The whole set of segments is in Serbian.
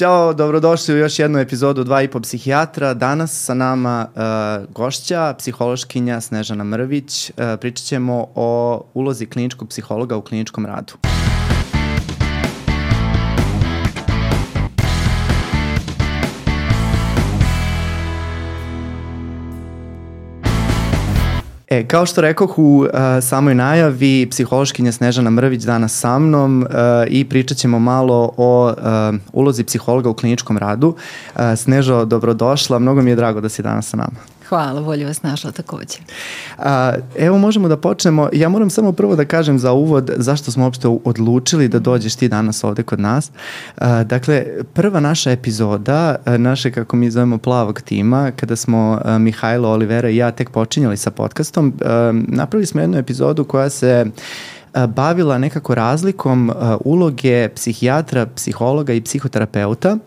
Ćao, dobrodošli u još jednu epizodu Dva i po psihijatra. Danas sa nama uh, gošća, psihološkinja Snežana Mrvić. Uh, pričat ćemo o ulozi kliničkog psihologa u kliničkom radu. E, kao što rekoh u uh, samoj najavi, psihološkinja Snežana Mrvić danas sa mnom uh, i pričat ćemo malo o uh, ulozi psihologa u kliničkom radu. Uh, Snežo, dobrodošla, mnogo mi je drago da si danas sa nama. Hvala, bolje vas našla takođe. A, evo možemo da počnemo. Ja moram samo prvo da kažem za uvod zašto smo uopšte odlučili da dođeš ti danas ovde kod nas. A, dakle, prva naša epizoda, naše kako mi zovemo plavog tima, kada smo a, Mihajlo, Olivera i ja tek počinjali sa podcastom, a, napravili smo jednu epizodu koja se bavila nekako razlikom uloge psihijatra, psihologa i psihoterapeuta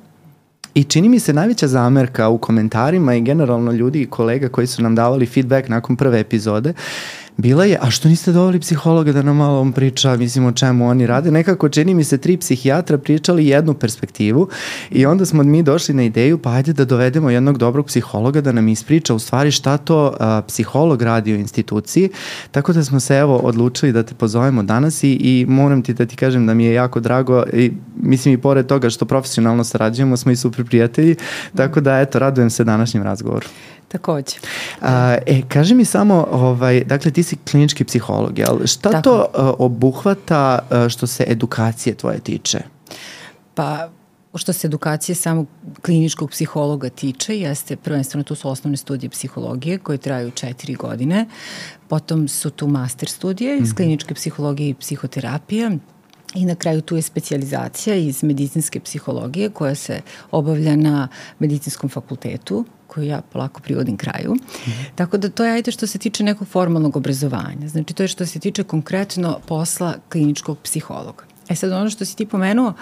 I čini mi se najveća zamerka u komentarima i generalno ljudi i kolega koji su nam davali feedback nakon prve epizode bila je, a što niste doveli psihologa da nam malo on priča, mislim o čemu oni rade, nekako čini mi se tri psihijatra pričali jednu perspektivu i onda smo mi došli na ideju, pa ajde da dovedemo jednog dobrog psihologa da nam ispriča u stvari šta to a, psiholog radi u instituciji, tako da smo se evo odlučili da te pozovemo danas i, i moram ti da ti kažem da mi je jako drago i mislim i pored toga što profesionalno sarađujemo smo i super prijatelji, tako da eto, radujem se današnjem razgovoru. Takođe. A, e, kaži mi samo, ovaj, dakle ti si klinički psiholog, jel? Šta Tako. to uh, obuhvata uh, što se edukacije tvoje tiče? Pa, što se edukacije samog kliničkog psihologa tiče, jeste prvenstveno tu su osnovne studije psihologije koje traju četiri godine, potom su tu master studije iz mm -hmm. kliničke psihologije i psihoterapije, I na kraju tu je specializacija iz medicinske psihologije koja se obavlja na medicinskom fakultetu koju ja polako privodim kraju. Mm. Tako da to je ajde što se tiče nekog formalnog obrazovanja. Znači to je što se tiče konkretno posla kliničkog psihologa. E sad ono što si ti pomenuo,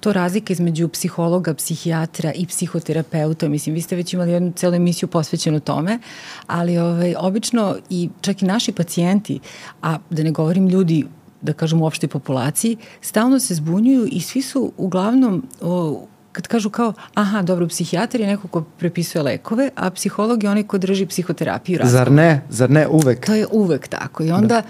to razlika između psihologa, psihijatra i psihoterapeuta, mislim vi ste već imali jednu celu emisiju posvećenu tome, ali ovaj, obično i čak i naši pacijenti, a da ne govorim ljudi da kažem u opštoj populaciji, stalno se zbunjuju i svi su uglavnom o, kad kažu kao, aha, dobro, psihijatar je neko ko prepisuje lekove, a psiholog je onaj ko drži psihoterapiju. Razgovor. Zar ne? Zar ne uvek? To je uvek tako. I onda da.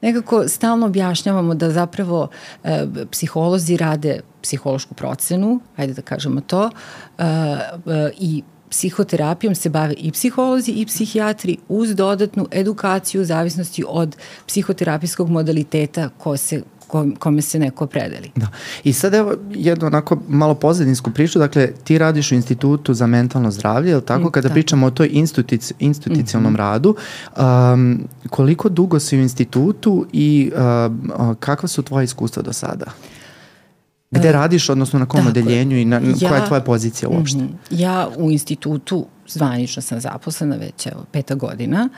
nekako stalno objašnjavamo da zapravo e, psiholozi rade psihološku procenu, ajde da kažemo to, e, e, i psihoterapijom se bave i psiholozi i psihijatri uz dodatnu edukaciju u zavisnosti od psihoterapijskog modaliteta ko se kome se neko predeli. Da. I sad evo jednu onako malo pozadinsku priču, dakle ti radiš u institutu za mentalno zdravlje, je li tako? Kada da. pričamo o toj instituc, institucionalnom mm -hmm. radu, um, koliko dugo si u institutu i um, kakva su tvoje iskustva do sada? Gde radiš, odnosno na kom odeljenju i na, ja, koja je tvoja pozicija uopšte? Mm -hmm. Ja u institutu zvanično sam zaposlena već evo, peta godina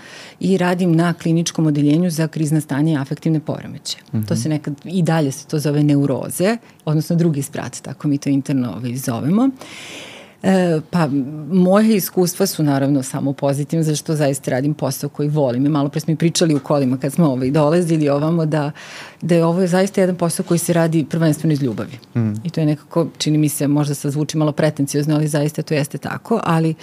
i radim na kliničkom odeljenju za krizna stanja i afektivne poremeće. Mm -hmm. To se nekad, i dalje se to zove neuroze, odnosno drugi sprat, tako mi to interno ovaj, zovemo. Uh, E, pa moje iskustva su naravno samo pozitivne, zašto zaista radim posao koji volim. I malo pre smo i pričali u kolima kad smo ovaj, dolazili ovamo da, da je ovo zaista jedan posao koji se radi prvenstveno iz ljubavi. Mm. I to je nekako, čini mi se, možda sad zvuči malo pretencijozno, ali zaista to jeste tako, ali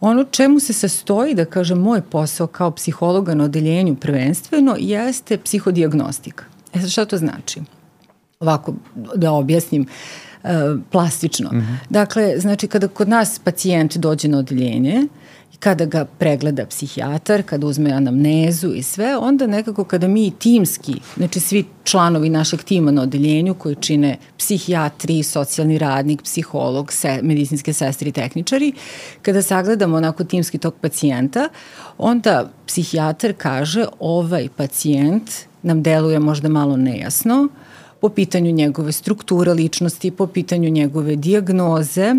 Ono čemu se sastoji, da kažem, moj posao kao psihologa na odeljenju prvenstveno jeste psihodiagnostika. E sad šta to znači? Ovako, da objasnim. Uh, plastično. Mm -hmm. Dakle, znači kada kod nas pacijent dođe na odeljenje, kada ga pregleda psihijatar, kada uzme anamnezu i sve, onda nekako kada mi timski, znači svi članovi našeg tima na odeljenju koji čine psihijatri, socijalni radnik, psiholog, se, medicinske sestre i tehničari, kada sagledamo onako timski tog pacijenta, onda psihijatar kaže ovaj pacijent nam deluje možda malo nejasno, uh, po pitanju njegove strukture ličnosti, po pitanju njegove diagnoze,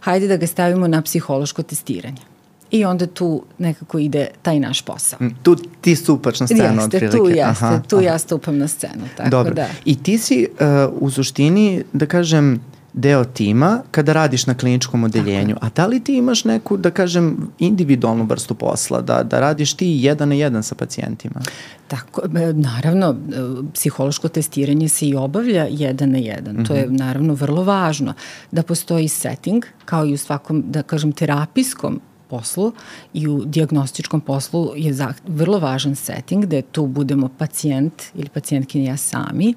hajde da ga stavimo na psihološko testiranje. I onda tu nekako ide taj naš posao. Mm, tu ti stupaš na scenu jeste, otprilike. Tu jeste, aha, tu aha. ja stupam na scenu. Tako Dobro. Da. I ti si uh, u suštini, da kažem, deo tima kada radiš na kliničkom odeljenju. A da li ti imaš neku, da kažem, individualnu vrstu posla, da, da radiš ti jedan na jedan sa pacijentima? Tako, e, naravno, e, psihološko testiranje se i obavlja jedan na jedan. Mm -hmm. To je mhm. naravno vrlo važno da postoji setting, kao i u svakom, da kažem, terapijskom poslu i u diagnostičkom poslu je za, vrlo važan setting da tu budemo pacijent ili pacijentkinja ja sami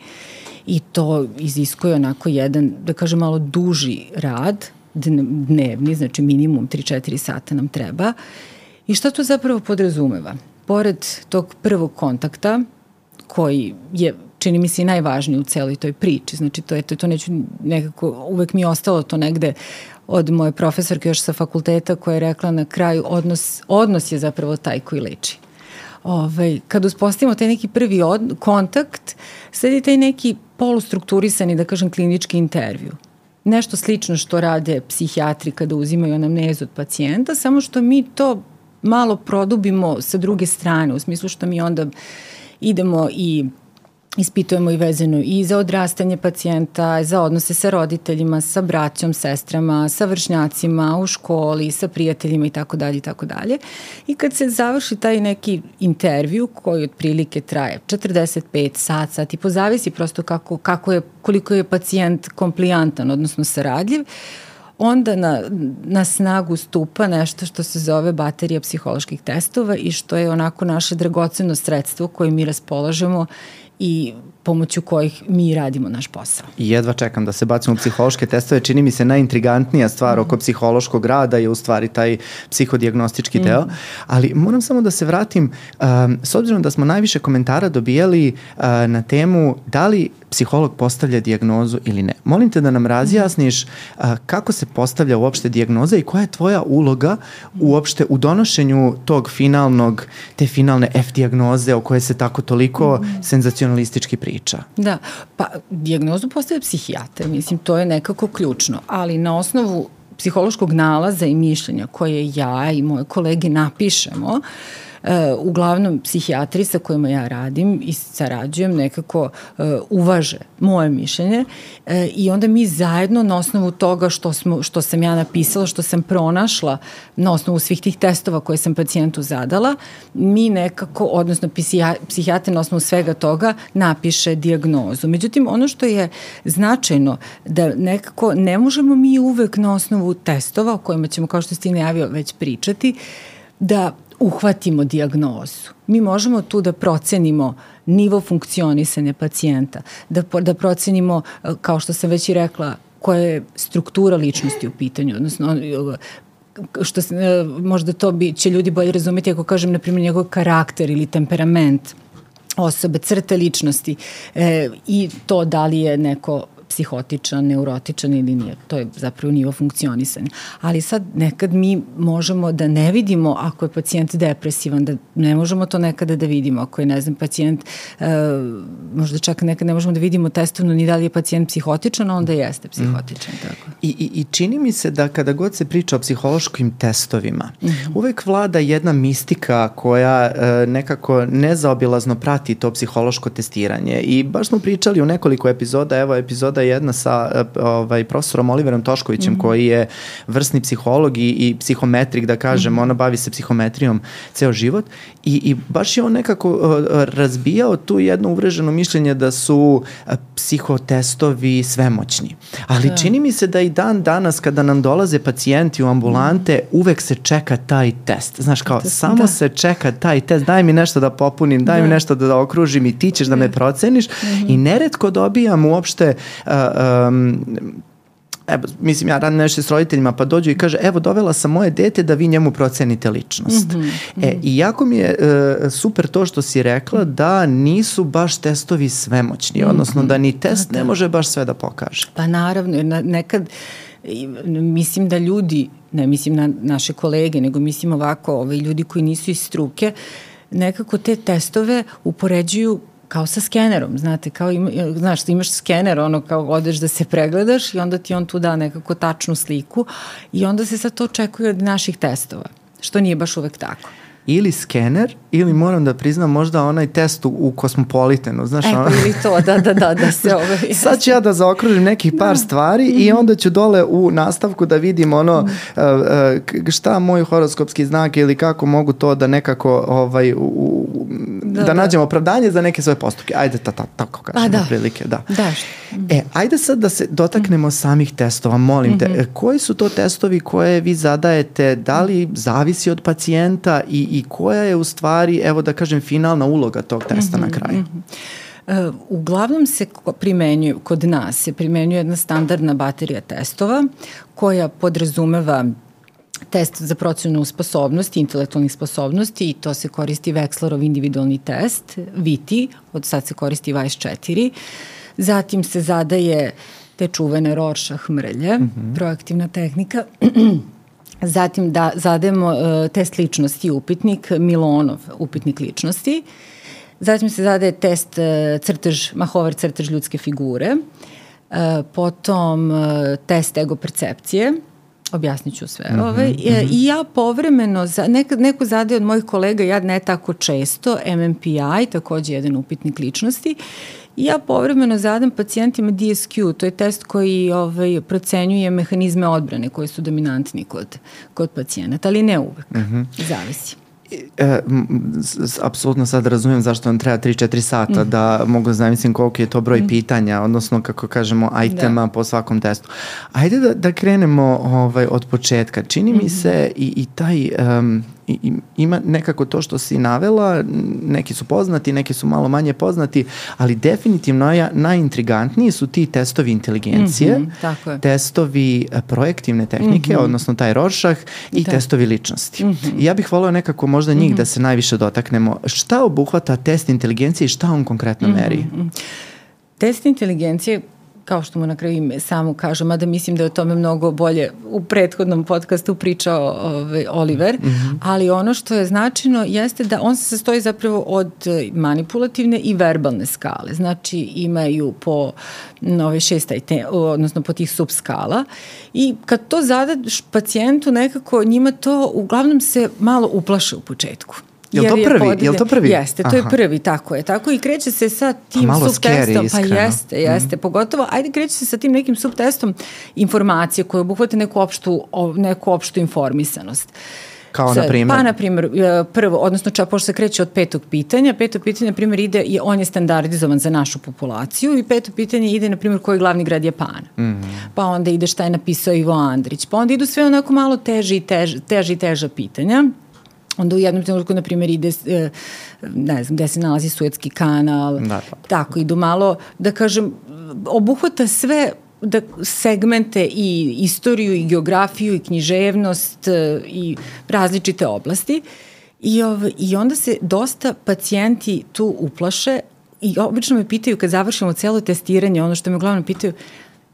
i to iziskuje onako jedan, da kažem, malo duži rad, dnevni, znači minimum 3-4 sata nam treba. I šta to zapravo podrazumeva? Pored tog prvog kontakta, koji je čini mi se i najvažniji u celoj toj priči. Znači to je to, to neću nekako, uvek mi je ostalo to negde od moje profesorke još sa fakulteta koja je rekla na kraju odnos, odnos je zapravo taj koji leči. Ovaj, kad uspostavimo taj neki prvi od, kontakt, sledi taj neki polustrukturisani, da kažem, klinički intervju. Nešto slično što rade psihijatri kada uzimaju anamnezu od pacijenta, samo što mi to malo produbimo sa druge strane, u smislu što mi onda idemo i ispitujemo i vezano i za odrastanje pacijenta, za odnose sa roditeljima, sa braćom, sestrama, sa vršnjacima u školi, sa prijateljima i tako dalje i tako dalje. I kad se završi taj neki intervju koji otprilike traje 45 sat, sat i pozavisi prosto kako, kako je, koliko je pacijent komplijantan, odnosno saradljiv, onda na, na snagu stupa nešto što se zove baterija psiholoških testova i što je onako naše dragoceno sredstvo koje mi raspolažemo i pomoću kojih mi radimo naš posao. I jedva čekam da se bacimo u psihološke testove. Čini mi se najintrigantnija stvar mm. oko psihološkog rada je u stvari taj psihodijagnostički mm. deo. Ali moram samo da se vratim, um, s obzirom da smo najviše komentara dobijali uh, na temu da li psiholog postavlja dijagnozu ili ne. Molim te da nam razjasniš uh, kako se postavlja uopšte dijagnoza i koja je tvoja uloga uopšte u donošenju tog finalnog, te finalne F dijagnoze o kojoj se tako toliko mm. Senzacionalistički priča. Da, pa dijagnozu postaje psihijatar, mislim, to je nekako ključno, ali na osnovu psihološkog nalaza i mišljenja koje ja i moje kolege napišemo, uh, uglavnom psihijatri sa kojima ja radim i sarađujem nekako uh, uvaže moje mišljenje uh, i onda mi zajedno na osnovu toga što, smo, što sam ja napisala, što sam pronašla na osnovu svih tih testova koje sam pacijentu zadala, mi nekako, odnosno psihijatar na osnovu svega toga napiše diagnozu. Međutim, ono što je značajno da nekako ne možemo mi uvek na osnovu testova o kojima ćemo, kao što ste najavio, već pričati, da uhvatimo diagnozu. Mi možemo tu da procenimo nivo funkcionisanja pacijenta, da, da procenimo, e, kao što sam već i rekla, koja je struktura ličnosti u pitanju, odnosno što se, e, možda to bi, će ljudi bolje razumeti ako kažem, na primjer, njegov karakter ili temperament osobe, crte ličnosti e, i to da li je neko psihotičan, neurotičan ili nije. To je zapravo nivo funkcionisanja. Ali sad nekad mi možemo da ne vidimo ako je pacijent depresivan, da ne možemo to nekada da vidimo. Ako je, ne znam, pacijent, e, možda čak nekad ne možemo da vidimo testovno ni da li je pacijent psihotičan, onda jeste psihotičan. Mm. Tako. I, i, I čini mi se da kada god se priča o psihološkim testovima, mm -hmm. uvek vlada jedna mistika koja e, nekako nezaobilazno prati to psihološko testiranje. I baš smo pričali u nekoliko epizoda, evo epizoda jedna sa e, ovaj, profesorom Oliverom Toškovićem mm -hmm. koji je vrsni psiholog i, i psihometrik, da kažem, mm -hmm. ona bavi se psihometrijom ceo život i, i baš je on nekako uh, razbijao tu jedno uvreženo mišljenje da su uh, psihotestovi svemoćni. Ali da. čini mi se da i dan danas kada nam dolaze pacijenti u ambulante, mm. uvek se čeka taj test. Znaš, kao, da. samo da. se čeka taj test, daj mi nešto da popunim, daj da. mi nešto da, da okružim i ti ćeš da me da. proceniš mm -hmm. i neretko dobijam uopšte uh, um, evo, mislim, ja radim nešto s roditeljima, pa dođu i kaže, evo, dovela sam moje dete da vi njemu procenite ličnost. Mm -hmm. E, I jako mi je e, super to što si rekla da nisu baš testovi svemoćni, mm -hmm. odnosno da ni test da, da. ne može baš sve da pokaže. Pa naravno, jer na, nekad mislim da ljudi, ne mislim na naše kolege, nego mislim ovako, ovaj, ljudi koji nisu iz struke, nekako te testove upoređuju kao sa skenerom, znate, kao ima, znaš, ti imaš skener, ono kao odeš da se pregledaš i onda ti on tu da nekako tačnu sliku i onda se sad to očekuje od naših testova, što nije baš uvek tako. Ili skener ili moram da priznam možda onaj test u, u Kosmopolitanu, znaš e, ono? ili to, da, da, da, da se ove... Sad ću ja da zaokružim nekih par da. stvari mm -hmm. i onda ću dole u nastavku da vidim ono mm -hmm. uh, šta moj horoskopski znak ili kako mogu to da nekako ovaj, u, da, da, da nađem opravdanje za neke svoje postupke. Ajde, ta, ta, tako kažem, da. prilike, da. da. E, ajde sad da se dotaknemo mm -hmm. samih testova, molim mm -hmm. te. Mhm. Koji su to testovi koje vi zadajete, da li zavisi od pacijenta i, i koja je u stvari, evo da kažem, finalna uloga tog testa mm -hmm. na mhm, kraju? Mm -hmm. Uglavnom se primenjuje, kod nas se primenjuje jedna standardna baterija testova koja podrazumeva test za procenu sposobnosti, intelektualnih sposobnosti i to se koristi Wexlerov individualni test, VITI, od sad se koristi 24. Zatim se zadaje te čuvene Rorschach mrlje, mm -hmm. proaktivna tehnika. Zatim da zadajemo uh, test ličnosti upitnik, Milonov upitnik ličnosti. Zatim se zadaje test uh, crtež, Mahover crtež ljudske figure. Uh, potom test ego percepcije, objasnit ću sve. Mm -hmm, ovaj. mm -hmm. I ja povremeno, za, nekad, neko zade od mojih kolega, ja ne tako često, MMPI, takođe jedan upitnik ličnosti, ja povremeno zadam pacijentima DSQ, to je test koji ovaj, procenjuje mehanizme odbrane koji su dominantni kod, kod pacijenata, ali ne uvek, mm -hmm. zavisi. E, apsolutno sad razumem zašto vam treba 3-4 sata mm. da mogu da zamislim koliko je to broj mm. pitanja, odnosno kako kažemo itema da. po svakom testu. Ajde da, da krenemo ovaj, od početka. Čini mm. mi mhm. se i, i taj um, i, ima nekako to što si navela, neki su poznati, neki su malo manje poznati, ali definitivno ja, najintrigantniji su ti testovi inteligencije, mm -hmm, tako je. testovi e, projektivne tehnike, mm -hmm. odnosno taj Rorschach i da. testovi ličnosti. Mm -hmm. I ja bih voleo nekako možda njih mm -hmm. da se najviše dotaknemo. Šta obuhvata test inteligencije i šta on konkretno mm -hmm. meri? Test inteligencije kao što mu na kraju ime samo kažu, mada mislim da je o tome mnogo bolje u prethodnom podcastu pričao ovaj, Oliver, mm -hmm. ali ono što je značajno jeste da on se sastoji zapravo od manipulativne i verbalne skale. Znači imaju po ove šest te, odnosno po tih subskala i kad to zadaš pacijentu nekako njima to uglavnom se malo uplaše u početku. Je to prvi? Je, to prvi? Jeste, to Aha. je prvi, tako je. Tako i kreće se sa tim subtestom. Pa jeste, mhm. jeste. Mm. Pogotovo, ajde kreće se sa tim nekim subtestom informacije koje obuhvate neku opštu, neku opštu informisanost. Kao na primjer? Pa, na primjer, e, prvo, odnosno ča, pošto se kreće od petog pitanja, peto pitanje, na primjer, ide, je, on je standardizovan za našu populaciju i peto pitanje ide, na primjer, koji je glavni grad Japana. Mm. Pa onda ide šta je napisao Ivo Andrić. Pa onda idu sve onako malo teže i teže, teže i teža pitanja onda u jednom trenutku, na primjer, ide, e, ne znam, gde se nalazi Suetski kanal, da, da. tako, idu malo, da kažem, obuhvata sve da segmente i istoriju i geografiju i književnost e, i različite oblasti i, ov, i onda se dosta pacijenti tu uplaše i obično me pitaju kad završimo celo testiranje, ono što me uglavnom pitaju,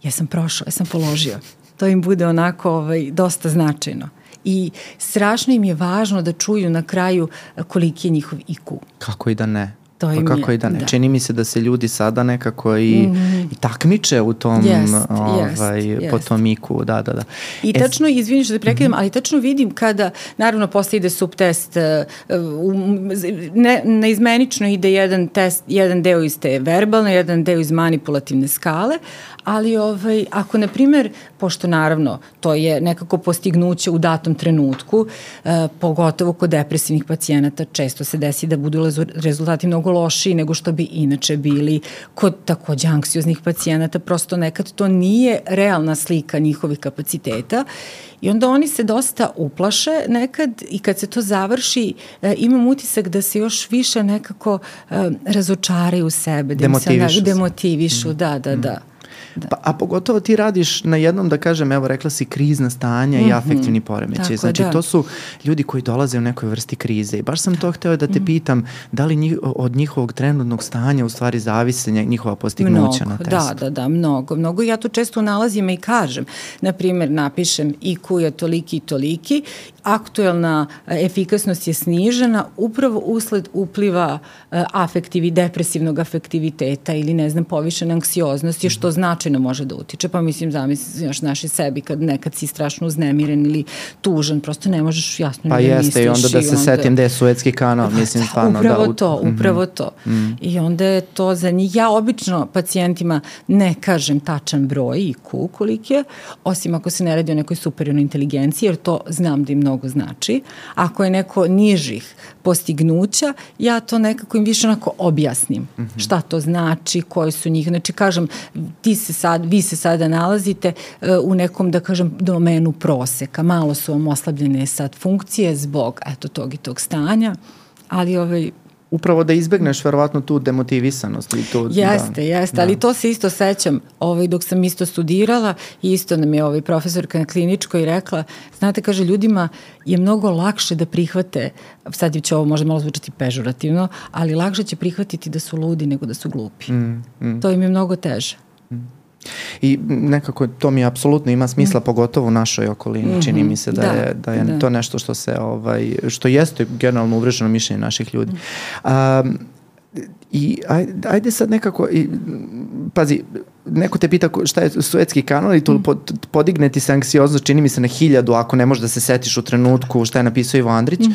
ja sam prošao, ja sam položio. To im bude onako ovaj, dosta značajno i strašno im je važno da čuju na kraju koliki je njihov IQ. Kako i da ne? To pa kako je, i da ne. Da. Čini mi se da se ljudi sada nekako i, mm -hmm. i takmiče u tom, jest, ovaj, jest, po tom iku. Da, da, da. I e, tačno, izviniš da prekidam, mm -hmm. ali tačno vidim kada, naravno, posle ide subtest, uh, ne, neizmenično ide jedan test, jedan deo iz te verbalne, jedan deo iz manipulativne skale, ali ovaj, ako, na primer, pošto naravno to je nekako postignuće u datom trenutku, eh, pogotovo kod depresivnih pacijenata, često se desi da budu rezultati mnogo lošiji nego što bi inače bili kod takođe anksioznih pacijenata, prosto nekad to nije realna slika njihovih kapaciteta I onda oni se dosta uplaše nekad i kad se to završi e, imam utisak da se još više nekako e, razočaraju sebe. Da demotivišu. Da, demotivišu, mm. da, da, da. Da. Pa, a pogotovo ti radiš na jednom, da kažem, evo rekla si krizna stanja mm -hmm. i mhm. afektivni poremećaj. Znači da. to su ljudi koji dolaze u nekoj vrsti krize i baš sam to hteo da te mm. pitam da li njih, od njihovog trenutnog stanja u stvari zavise njihova postignuća mnogo, na testu. Da, da, da, mnogo, mnogo. Ja to često nalazim i kažem. Naprimer, napišem IQ je toliki i toliki, aktuelna e, efikasnost je snižena upravo usled upliva e, afektivi, depresivnog afektiviteta ili ne znam, povišene anksioznosti, što znači značajno može da utiče. Pa mislim, zamisliš naši sebi kad nekad si strašno uznemiren ili tužan, prosto ne možeš jasno pa ni da misliš. Pa jeste i onda da se onda... setim da je Suetski kanal, pa mislim stvarno. Upravo da, to, mhm. upravo mm -hmm. to. Mm -hmm. I onda je to za njih. Ja obično pacijentima ne kažem tačan broj i ku koliko je, osim ako se ne radi o nekoj superiornoj inteligenciji, jer to znam da im mnogo znači. Ako je neko nižih postignuća, ja to nekako im više onako objasnim. Mm -hmm. Šta to znači, koji su njih. Znači, kažem, ti se sad, vi se sada nalazite uh, u nekom, da kažem, domenu proseka. Malo su vam oslabljene sad funkcije zbog, eto, tog i tog stanja, ali ovaj, upravo da izbegneš verovatno tu demotivisanost i tu Jeste, da, jeste, da. ali to se isto sećam ovaj dok sam isto studirala i isto nam je ovaj profesorka na kliničkoj rekla, znate kaže ljudima je mnogo lakše da prihvate, sad će ovo možda malo zvučati pežurativno, ali lakše će prihvatiti da su ludi nego da su glupi. Mm, mm. To im je mnogo teže. I nekako to mi apsolutno ima smisla, mm. pogotovo u našoj okolini. Mm -hmm. Čini mi se da, da je, da je da. to nešto što se, ovaj, što jeste generalno uvreženo mišljenje naših ljudi. Um, I ajde, sad nekako, i, pazi, neko te pita šta je suetski kanal i tu mm. podigne ti se anksiozno, čini mi se na hiljadu ako ne možeš da se setiš u trenutku šta je napisao Ivo Andrić. Mm.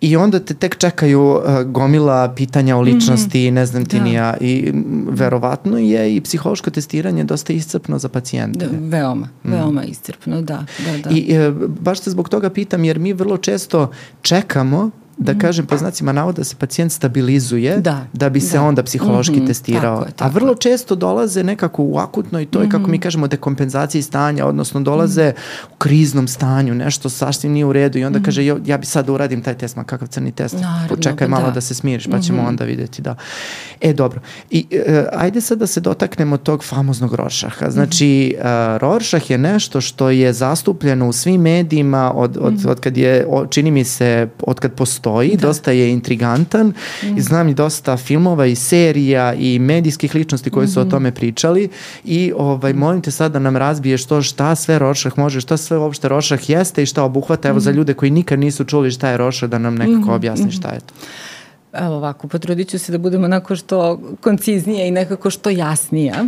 I onda te tek čekaju uh, gomila pitanja o ličnosti, mm -hmm. ne znam ti da. nija. I verovatno je i psihološko testiranje dosta iscrpno za pacijente. Da, veoma, mm. veoma iscrpno, da. da, da. I uh, baš se zbog toga pitam, jer mi vrlo često čekamo da mhm. kažem po znacima navoda da se pacijent stabilizuje da, da bi se da. onda psihološki mm -hmm, testirao. Tako je, tako A vrlo često dolaze nekako u akutnoj toj, mm -hmm. kako mi mhm. kažemo, dekompenzaciji stanja, odnosno dolaze mm -hmm. u kriznom stanju, nešto sasvim nije u redu i onda mm -hmm. kaže ja, ja bi sad da uradim taj test, ma kakav crni test, Naravno, počekaj malo da. da se smiriš pa ćemo mm -hmm. onda videti da. E dobro, i uh, ajde sad da se dotaknemo tog famoznog Rorschacha. Znači, uh, Rorschach je nešto što je zastupljeno u svim medijima od, od, mm -hmm. od kad je, čini mi se, od kad postoji postoji, da. dosta je intrigantan mm. i znam i dosta filmova i serija i medijskih ličnosti koji su mm -hmm. o mhm. tome pričali i ovaj, molim te sad da nam razbiješ to šta sve Rošah može, šta sve uopšte Rošah jeste i šta obuhvata, evo mm. za mhm. ljude koji nikad nisu čuli šta je Rošah, da nam nekako mm -hmm. objasni šta je to. Evo ovako, potrudit ću se da budemo onako što konciznije i nekako što jasnija.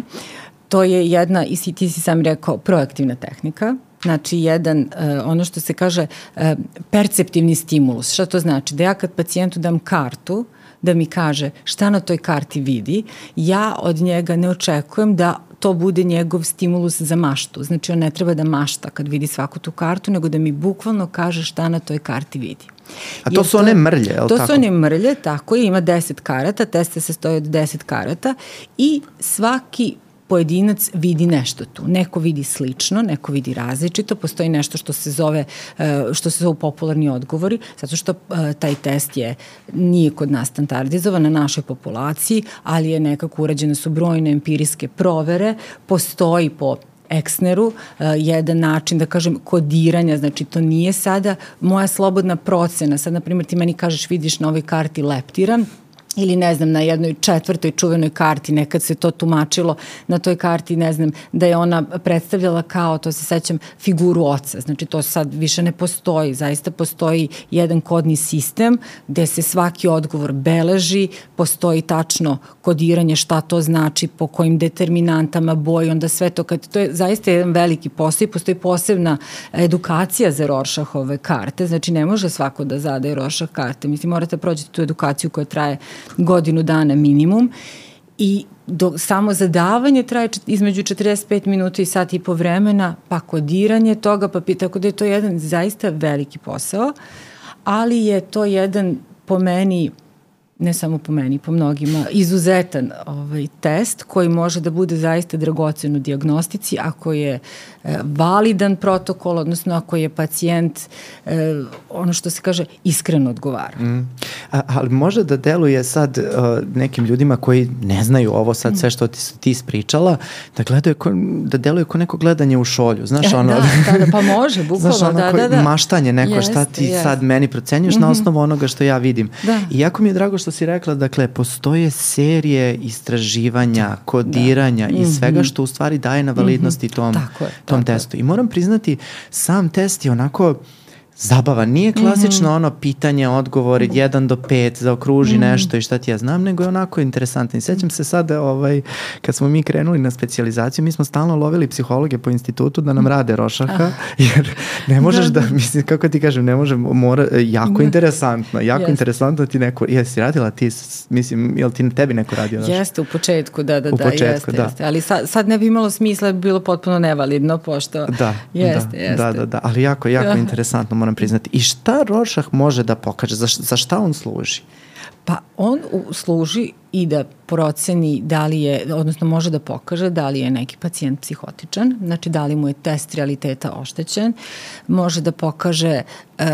To je jedna, i ti si sam rekao, proaktivna tehnika, Znači, jedan, uh, ono što se kaže, uh, perceptivni stimulus. Šta to znači? Da ja kad pacijentu dam kartu, da mi kaže šta na toj karti vidi, ja od njega ne očekujem da to bude njegov stimulus za maštu. Znači, on ne treba da mašta kad vidi svaku tu kartu, nego da mi bukvalno kaže šta na toj karti vidi. A to Jer su one mrlje, je li to tako? To su one mrlje, tako je, ima 10 karata, teste se stoje od 10 karata i svaki pojedinac vidi nešto tu. Neko vidi slično, neko vidi različito, postoji nešto što se zove, e, što se zove popularni odgovori, zato što e, taj test je, nije kod nas standardizovan na našoj populaciji, ali je nekako urađene su brojne empirijske provere, postoji po Exneru, uh, jedan način, da kažem, kodiranja, znači to nije sada moja slobodna procena. Sad, na primjer, ti meni kažeš, vidiš na ovoj karti leptiran, ili ne znam na jednoj četvrtoj čuvenoj karti nekad se to tumačilo. Na toj karti ne znam da je ona predstavljala kao to se sećam figuru oca. Znači to sad više ne postoji. Zaista postoji jedan kodni sistem gde se svaki odgovor beleži postoji tačno kodiranje šta to znači po kojim determinantama boji onda sve to. Kad to je zaista jedan veliki posao i postoji posebna edukacija za Rorschachove karte. Znači ne može svako da zadaje Rorschach karte. Mislim morate prođeti tu edukaciju koja traje godinu dana minimum. I do, samo zadavanje traje između 45 minuta i sat i po vremena, pa kodiranje toga, pa tako da je to jedan zaista veliki posao, ali je to jedan po meni ne samo po meni, po mnogima, izuzetan ovaj, test koji može da bude zaista dragocen u diagnostici ako je e, validan protokol, odnosno ako je pacijent e, ono što se kaže iskreno odgovara. Mm. A, ali može da deluje sad uh, nekim ljudima koji ne znaju ovo sad sve što ti, ti ispričala, da gledaju ko, da deluje kao neko gledanje u šolju. Znaš, e, ono, da, da, da, pa može, bukvalno, Znaš, ono da, da, da. maštanje neko jeste, šta ti jeste. sad meni procenjuješ mm -hmm. na mhm. osnovu onoga što ja vidim. Da. I jako mi je drago što si rekla, dakle, postoje serije istraživanja, da. kodiranja da. i mhm. svega što u stvari daje na validnosti mm -hmm. tom, Tako je, tom testu. I moram priznati, sam test je onako zabavan. Nije klasično mm -hmm. ono pitanje, odgovor, 1 do 5, zaokruži mm -hmm. nešto i šta ti ja znam, nego je onako interesantno. I sećam se sada, ovaj, kad smo mi krenuli na specializaciju, mi smo stalno lovili psihologe po institutu da nam rade rošaka, jer ne možeš da, da, da mislim, kako ti kažem, ne može, mora, jako da. interesantno, jako yes. interesantno ti neko, jesi radila ti, mislim, jel ti tebi neko radio rošak? Jeste, u početku, da, da, u da, početku, jeste, da. jeste, ali sad, sad ne bi imalo smisla, bi bilo potpuno nevalidno, pošto da, jeste, da, jeste. Da, da, da, ali jako, jako interesantno, moram priznati. I šta Rorschach može da pokaže? Za, za šta on služi? Pa on služi i da proceni da li je, odnosno može da pokaže da li je neki pacijent psihotičan, znači da li mu je test realiteta oštećen, može da pokaže e,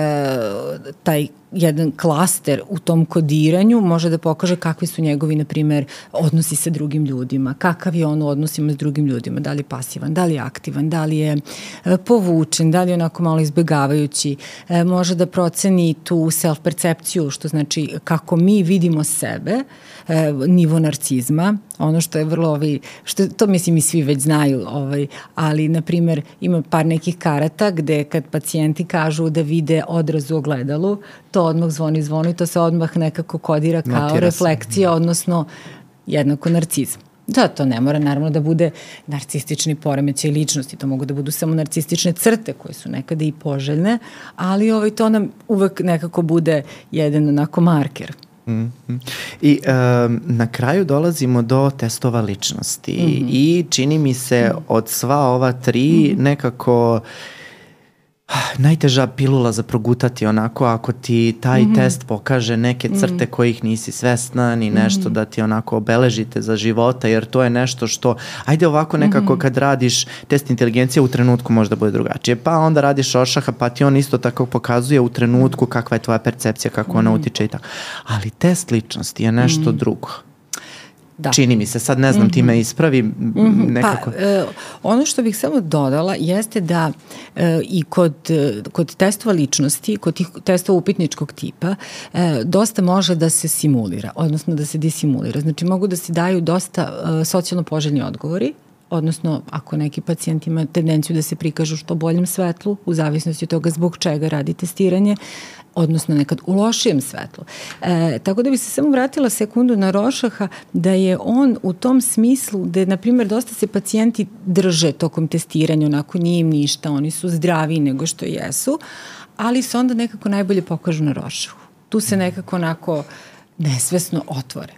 taj jedan klaster u tom kodiranju, može da pokaže kakvi su njegovi, na primer, odnosi sa drugim ljudima, kakav je on u odnosima s drugim ljudima, da li je pasivan, da li je aktivan, da li je e, povučen, da li je onako malo izbegavajući, e, može da proceni tu self-percepciju, što znači kako mi vidimo sebe, e, nivo narcizma, ono što je vrlo, ovaj, što, to mislim i svi već znaju, ovaj, ali na primer ima par nekih karata gde kad pacijenti kažu da vide odraz u ogledalu, to odmah zvoni zvoni, to se odmah nekako kodira kao Notira refleksija, odnosno jednako narcizam. Da, to ne mora naravno da bude narcistični poremećaj ličnosti, to mogu da budu samo narcistične crte koje su nekada i poželjne, ali ovaj, to nam uvek nekako bude jedan onako marker. Mm -hmm. I um, na kraju dolazimo do testova ličnosti mm -hmm. i čini mi se od sva ova tri mm -hmm. nekako najteža pilula za progutati onako ako ti taj mm -hmm. test pokaže neke crte mm -hmm. kojih nisi svesna ni nešto mm -hmm. da ti onako obeležite za života jer to je nešto što ajde ovako nekako mm -hmm. kad radiš test inteligencije u trenutku možda bude drugačije pa onda radiš ošaha pa ti on isto tako pokazuje u trenutku kakva je tvoja percepcija kako mm -hmm. ona mhm. utiče i tako ali test ličnosti je nešto mm -hmm. drugo Da. Čini mi se, sad ne znam, mm -hmm. ti me mhm. ispravi mm -hmm. nekako. Pa, e, ono što bih samo dodala jeste da e, i kod, e, kod testova ličnosti, kod tih testova upitničkog tipa, e, dosta može da se simulira, odnosno da se disimulira. Znači mogu da se daju dosta e, socijalno poželjni odgovori, odnosno ako neki pacijent ima tendenciju da se prikažu što boljem svetlu, u zavisnosti od toga zbog čega radi testiranje, odnosno nekad u lošijem svetlu. E, tako da bi se samo vratila sekundu na Rošaha, da je on u tom smislu, da na primjer, dosta se pacijenti drže tokom testiranja, onako nije im ništa, oni su zdraviji nego što jesu, ali se onda nekako najbolje pokažu na Rošahu. Tu se nekako onako nesvesno otvore.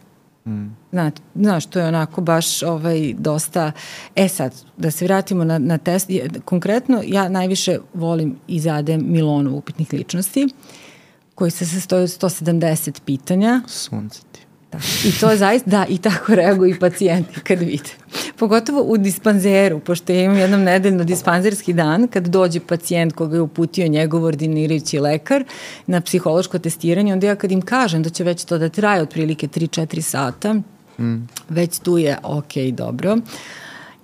Mm. Zna, znaš, to je onako baš ovaj, dosta... E sad, da se vratimo na, na test. Konkretno, ja najviše volim i zadem Milonu upitnih ličnosti. Uh, koji se sastoji od 170 pitanja. Sunce ti. Da. I to zaista, da, i tako reaguju i pacijenti kad vide. Pogotovo u dispanzeru, pošto ja imam jednom nedeljno dispanzerski dan, kad dođe pacijent koga je uputio njegov ordinirajući lekar na psihološko testiranje, onda ja kad im kažem da će već to da traje otprilike 3-4 sata, mm. već tu je ok, dobro. Uh,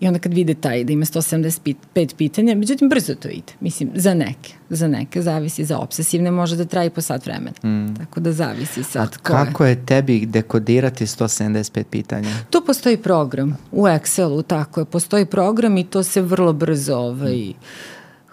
I onda kad vide taj da ima 175 pitanja, međutim brzo to ide. Mislim, za neke. Za neke zavisi, za obsesivne može da traji po sat vremena. Mm. Tako da zavisi sad. A kako je. je tebi dekodirati 175 pitanja? Tu postoji program. U Excelu, tako je. Postoji program i to se vrlo brzo ovaj, mm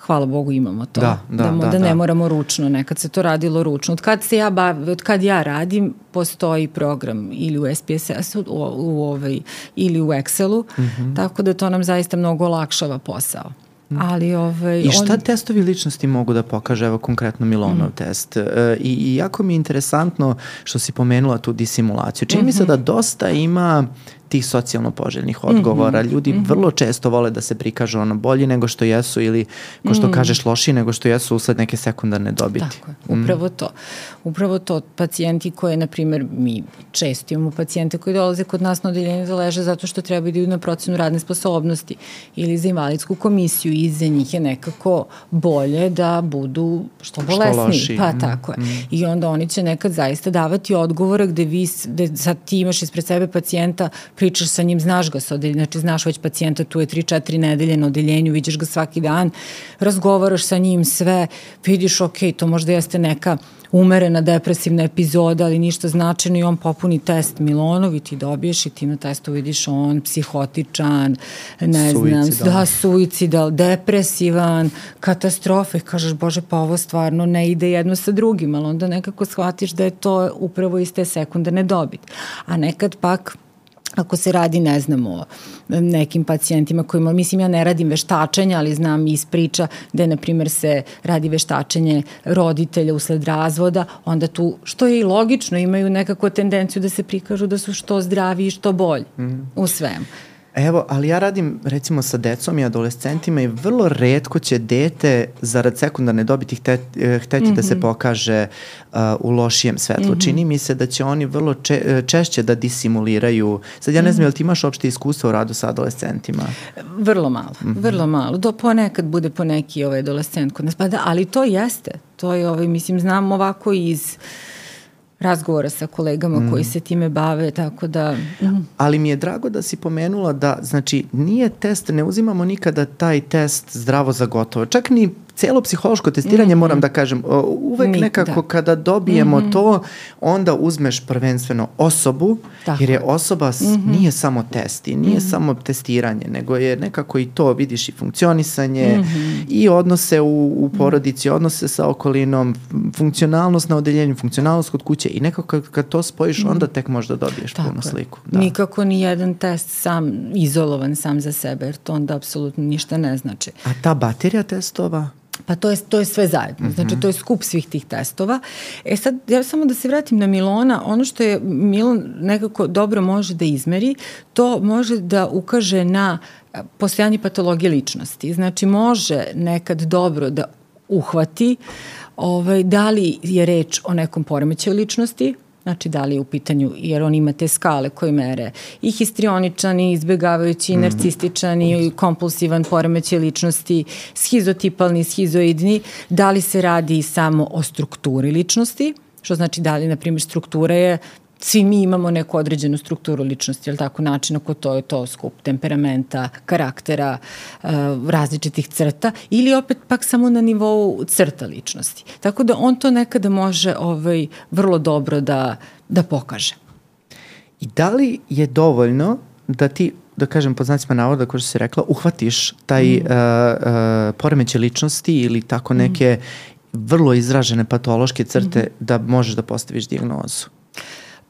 hvala Bogu imamo to. Da, da, da, da, da ne da. moramo ručno, nekad se to radilo ručno. Od kad, se ja bav, od kad ja radim, postoji program ili u SPSS-u u, u ovaj, ili u Excelu, mm -hmm. tako da to nam zaista mnogo olakšava posao. Mhm. Ali, ovaj, I šta on... testovi ličnosti mogu da pokaže, evo konkretno Milonov mm. test? E, i, jako mi je interesantno što si pomenula tu disimulaciju. Čini mm -hmm. mi se da mhm. dosta ima tih socijalno poželjnih odgovora. Mm -hmm. Ljudi mm -hmm. vrlo često vole da se prikažu ono bolji nego što jesu ili, ko što mm. kažeš, loši nego što jesu usled neke sekundarne dobiti. Tako je, upravo mm. to. Upravo to. Pacijenti koje, na primjer, mi često imamo pacijente koji dolaze kod nas na odeljenje da leže zato što treba da idu na procenu radne sposobnosti ili za invalidsku komisiju i za njih je nekako bolje da budu što bolesniji. Što pa mm. tako je. Mm. I onda oni će nekad zaista davati odgovore gde vi, gde sad ti imaš ispred sebe pacijenta pričaš sa njim, znaš ga sa odeljenja, znači znaš već pacijenta, tu je 3-4 nedelje na odeljenju, vidiš ga svaki dan, razgovaraš sa njim sve, vidiš, ok, to možda jeste neka umerena depresivna epizoda, ali ništa značajno i on popuni test Milonov i ti dobiješ i ti na testu vidiš on psihotičan, ne suicidal. znam, da, suicidal, depresivan, katastrofe. Kažeš, bože, pa ovo stvarno ne ide jedno sa drugim, ali onda nekako shvatiš da je to upravo iz te sekundarne dobit. A nekad pak ako se radi, ne znam, o nekim pacijentima kojima, mislim, ja ne radim veštačenja, ali znam iz priča gde, na primjer, se radi veštačenje roditelja usled razvoda, onda tu, što je i logično, imaju nekako tendenciju da se prikažu da su što zdravi i što bolji mm. u svemu. Evo, ali ja radim recimo sa decom i adolescentima i vrlo redko će dete zarad sekundarne dobiti hte, eh, hteti mm -hmm. da se mhm. pokaže uh, u lošijem svetlu. Mm -hmm. Čini mi se da će oni vrlo če, češće da disimuliraju. Sad ja ne znam, mm -hmm. jel ti imaš opšte iskustvo u radu sa adolescentima? Vrlo malo, mm -hmm. vrlo malo. Do ponekad bude poneki ovaj adolescent kod nas. Pa da, ali to jeste. To je, ovaj, mislim, znam ovako iz razgovora sa kolegama mm. koji se time bave, tako da... Mm. Ali mi je drago da si pomenula da, znači, nije test, ne uzimamo nikada taj test zdravo za gotovo. Čak ni celo psihološko testiranje, mm -hmm. moram da kažem, uvek Mi, nekako da. kada dobijemo mm -hmm. to, onda uzmeš prvenstveno osobu, Tako. jer je osoba, mm -hmm. nije samo test i nije mm -hmm. samo testiranje, nego je nekako i to, vidiš i funkcionisanje mm -hmm. i odnose u, u porodici, odnose sa okolinom, funkcionalnost na odeljenju, funkcionalnost kod kuće i nekako kad, kad to spojiš, mm -hmm. onda tek možda dobiješ Tako. punu sliku. Da. Nikako ni jedan test sam izolovan sam za sebe, jer to onda apsolutno ništa ne znači. A ta baterija testova? Pa to je, to je sve zajedno. Znači, to je skup svih tih testova. E sad, ja samo da se vratim na Milona, ono što je Milon nekako dobro može da izmeri, to može da ukaže na postojanje patologije ličnosti. Znači, može nekad dobro da uhvati ovaj, da li je reč o nekom poremećaju ličnosti, Znači, da li je u pitanju, jer on ima te skale koje mere i histrioničan, i izbjegavajući, i mhm. narcističan, i kompulsivan poremeće ličnosti, schizotipalni, schizoidni, da li se radi samo o strukturi ličnosti, što znači da li, na primjer, struktura je svi mi imamo neku određenu strukturu ličnosti, ili tako, način ako to je to skup temperamenta, karaktera, uh, različitih crta, ili opet pak samo na nivou crta ličnosti. Tako da on to nekada može ovaj, vrlo dobro da, da pokaže. I da li je dovoljno da ti da kažem pod znacima navoda, kao što si rekla, uhvatiš taj mm. uh, uh, poremeće ličnosti ili tako neke mm. vrlo izražene patološke crte mm. da možeš da postaviš dijagnozu?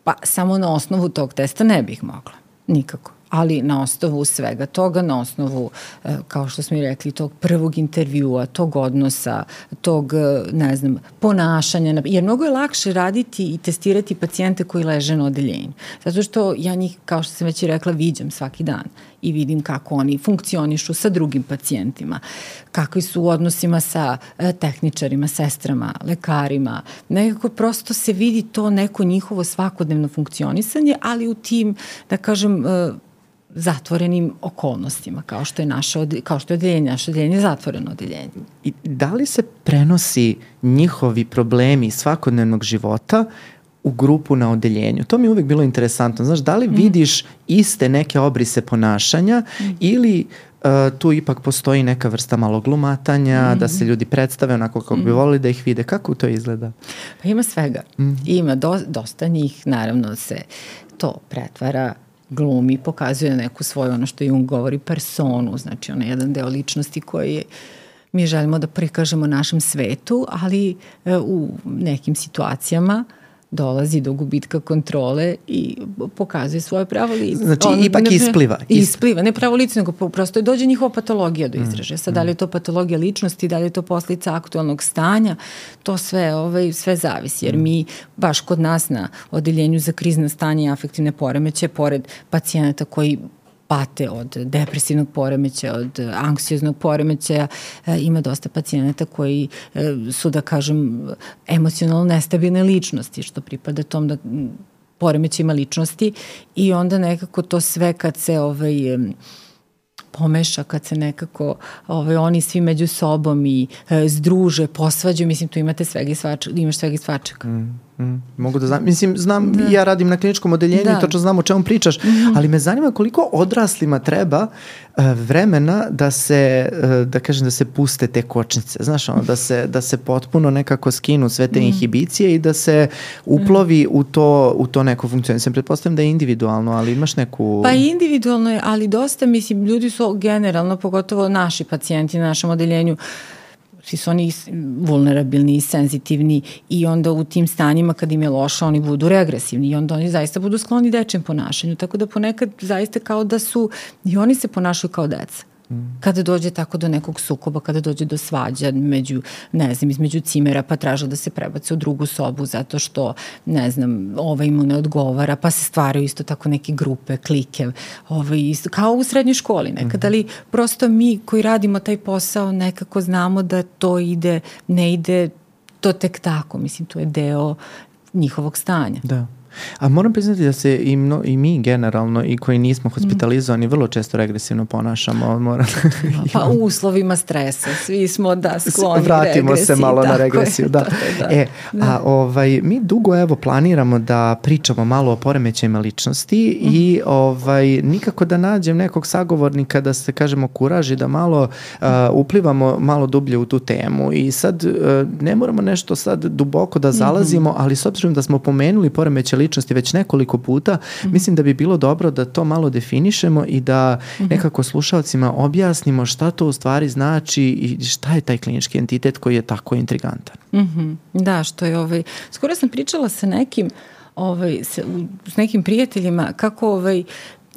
Pa samo na osnovu tog testa ne bih mogla. Nikako ali na osnovu svega toga, na osnovu, e, kao što smo i rekli, tog prvog intervjua, tog odnosa, tog, e, ne znam, ponašanja, jer mnogo je lakše raditi i testirati pacijente koji leže na odeljenju. Zato što ja njih, kao što sam već i rekla, viđam svaki dan i vidim kako oni funkcionišu sa drugim pacijentima, kakvi su u odnosima sa e, tehničarima, sestrama, lekarima. Nekako prosto se vidi to neko njihovo svakodnevno funkcionisanje, ali u tim, da kažem, zatvorenim okolnostima, kao što je naše kao što je odeljenje, naše odeljenje je zatvoreno odeljenje. I da li se prenosi njihovi problemi svakodnevnog života u grupu na odeljenju. To mi je uvek bilo interesantno. Znaš, da li mm. vidiš iste neke obrise ponašanja mm. ili uh, tu ipak postoji neka vrsta malog glumatanja, mm. da se ljudi predstave onako kako mm. bi volili da ih vide. Kako to izgleda? Pa ima svega. Mm. Ima do, dosta njih, naravno se to pretvara glumi, pokazuje neku svoju, ono što Jung govori, personu, znači ono jedan deo ličnosti koji je mi želimo da prikažemo našem svetu, ali e, u nekim situacijama dolazi do gubitka kontrole i pokazuje svoje pravo lice. Znači, On, ipak ne, ispliva. Ispliva, ne pravo lice, nego prosto dođe njihova patologija do mm, izražaja. Sad, mm. da li je to patologija ličnosti, da li je to poslica aktualnog stanja, to sve, ovaj, sve zavisi, jer mm. mi baš kod nas na odeljenju za krizna stanja i afektivne poremeće, pored pacijenata koji pate od depresivnog poremeća, od anksioznog poremećaja. E, ima dosta pacijenata koji e, su, da kažem, emocionalno nestabilne ličnosti, što pripada tom da poremećima ličnosti i onda nekako to sve kad se ovaj, pomeša kad se nekako ovaj, oni svi među sobom i e, združe, posvađaju, mislim tu imate svega i svačaka, imaš svega i svačaka. Mm. Mm, mogu da znam, mislim, znam, da. ja radim na kliničkom odeljenju da. i točno znam o čemu pričaš, mm -hmm. ali me zanima koliko odraslima treba uh, vremena da se, uh, da kažem, da se puste te kočnice, znaš, ono, da se, da se potpuno nekako skinu sve te mm. inhibicije i da se uplovi mm. u, to, u to neko funkcionalno. Sam pretpostavljam da je individualno, ali imaš neku... Pa individualno je, ali dosta, mislim, ljudi su generalno, pogotovo naši pacijenti na našem odeljenju, uh, svi su oni vulnerabilni i senzitivni i onda u tim stanjima kad im je loša oni budu regresivni i onda oni zaista budu skloni dečjem ponašanju. Tako da ponekad zaista kao da su i oni se ponašaju kao deca. Kada dođe tako do nekog sukoba, kada dođe do svađa među, ne znam, između cimera, pa traže da se prebace u drugu sobu zato što, ne znam, ovaj mu ne odgovara, pa se stvaraju isto tako neke grupe, klike, ovaj, isto, kao u srednjoj školi nekad, -hmm. ali prosto mi koji radimo taj posao nekako znamo da to ide, ne ide to tek tako, mislim, to je deo njihovog stanja. Da. A moram priznati da se i, mno, i mi generalno i koji nismo mm. hospitalizovani vrlo često regresivno ponašamo. Moram, pa u uslovima stresa, svi smo da skloni Vratimo regresiji, se malo na regresiju. Je, da. da. E, da. A ovaj, mi dugo evo planiramo da pričamo malo o poremećajima ličnosti mm. i ovaj, nikako da nađem nekog sagovornika da se kažemo kuraži da malo uh, uplivamo malo dublje u tu temu i sad uh, ne moramo nešto sad duboko da zalazimo, mm -hmm. ali s obzirom da smo pomenuli poremećaj ličnosti već nekoliko puta, mm -hmm. mislim da bi bilo dobro da to malo definišemo i da mm -hmm. nekako slušalcima objasnimo šta to u stvari znači i šta je taj klinički entitet koji je tako intrigantan. Mm -hmm. Da, što je ovaj, skoro sam pričala sa nekim ovaj, s, s nekim prijateljima kako ovaj,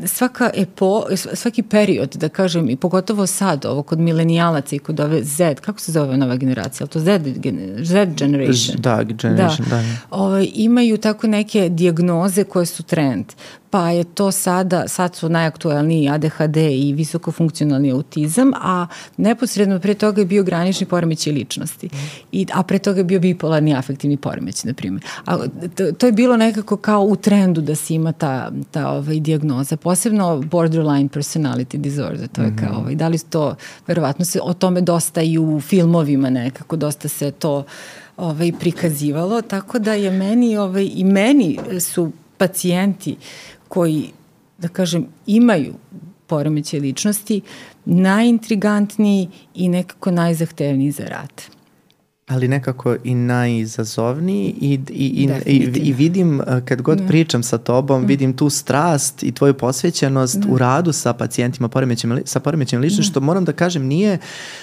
svaka epo, svaki period, da kažem, i pogotovo sad, ovo kod milenijalaca i kod ove Z, kako se zove nova generacija, ali to Z, Z generation? Da, generation, da. da. Ove, ovaj, imaju tako neke diagnoze koje su trend pa je to sada, sad su najaktuelniji ADHD i visokofunkcionalni autizam, a neposredno pre toga je bio granični poremeć ličnosti, I, a pre toga je bio bipolarni afektivni poremeć, na primjer. A, to, to je bilo nekako kao u trendu da se ima ta, ta ovaj, diagnoza, posebno borderline personality disorder, to je mm -hmm. kao, ovaj, da li to, verovatno se o tome dosta i u filmovima nekako, dosta se to ovaj, prikazivalo, tako da je meni, ovaj, i meni su pacijenti koji, da kažem, imaju poremeće ličnosti, najintrigantniji i nekako najzahtevniji za rad. Ali nekako i najizazovniji i, i, i, i, i vidim kad god da. pričam sa tobom, mm. vidim tu strast i tvoju posvećenost da. u radu sa pacijentima poremećem, sa poremećem ličnosti, da. što moram da kažem nije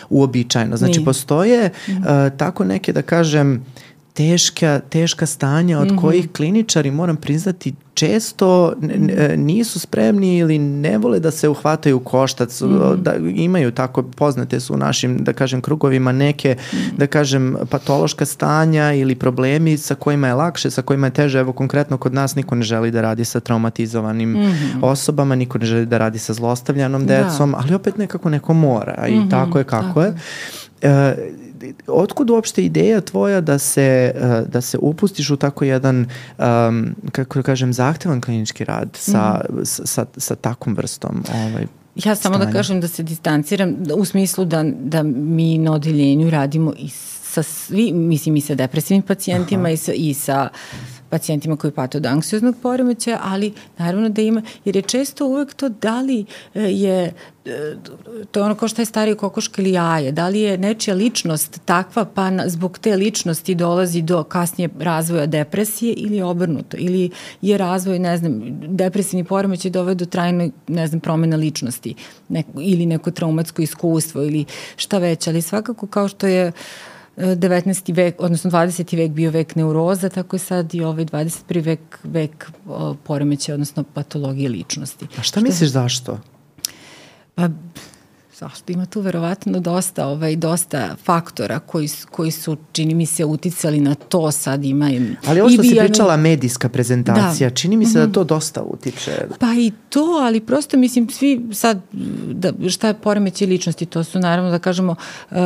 uobičajeno. Znači nije. postoje mm. uh, tako neke da kažem teška, teška stanja od mm -hmm. kojih kliničari, moram priznati, često nisu spremni ili ne vole da se uhvataju koštac, mm -hmm. da imaju tako, poznate su u našim, da kažem, krugovima neke, mm -hmm. da kažem, patološka stanja ili problemi sa kojima je lakše, sa kojima je teže, evo konkretno kod nas niko ne želi da radi sa traumatizovanim mm -hmm. osobama, niko ne želi da radi sa zlostavljanom da. decom, da. ali opet nekako neko mora i mm -hmm. tako je kako tako. je. E, otkud uopšte ideja tvoja da se, uh, da se upustiš u tako jedan, um, kako da kažem, zahtevan klinički rad sa, mm. sa, sa, sa takvom vrstom ovaj, Ja samo da stanja. da kažem da se distanciram u smislu da, da mi na odeljenju radimo i sa svi, mislim i sa depresivnim pacijentima i sa, i sa pacijentima koji pate od anksioznog poremećaja, ali naravno da ima, jer je često uvek to da li e, je e, to je ono kao šta je starije kokoška ili jaje, da li je nečija ličnost takva pa zbog te ličnosti dolazi do kasnije razvoja depresije ili obrnuto, ili je razvoj, ne znam, depresivni poremećaj dovede do trajne, ne znam, promena ličnosti neko, ili neko traumatsko iskustvo ili šta već, ali svakako kao što je uh, 19. vek, odnosno 20. vek bio vek neuroza, tako je sad i ovaj 21. vek vek poremeća, odnosno patologije ličnosti. A šta, šta misliš zašto? Pa zašto ima tu verovatno dosta, ovaj, dosta faktora koji, koji su, čini mi se, uticali na to sad ima. Ali ovo što si pričala, medijska prezentacija, da. čini mi se mm -hmm. da mhm. to dosta utiče. Pa i to, ali prosto mislim svi sad, da, šta je poremećaj ličnosti, to su naravno da kažemo uh,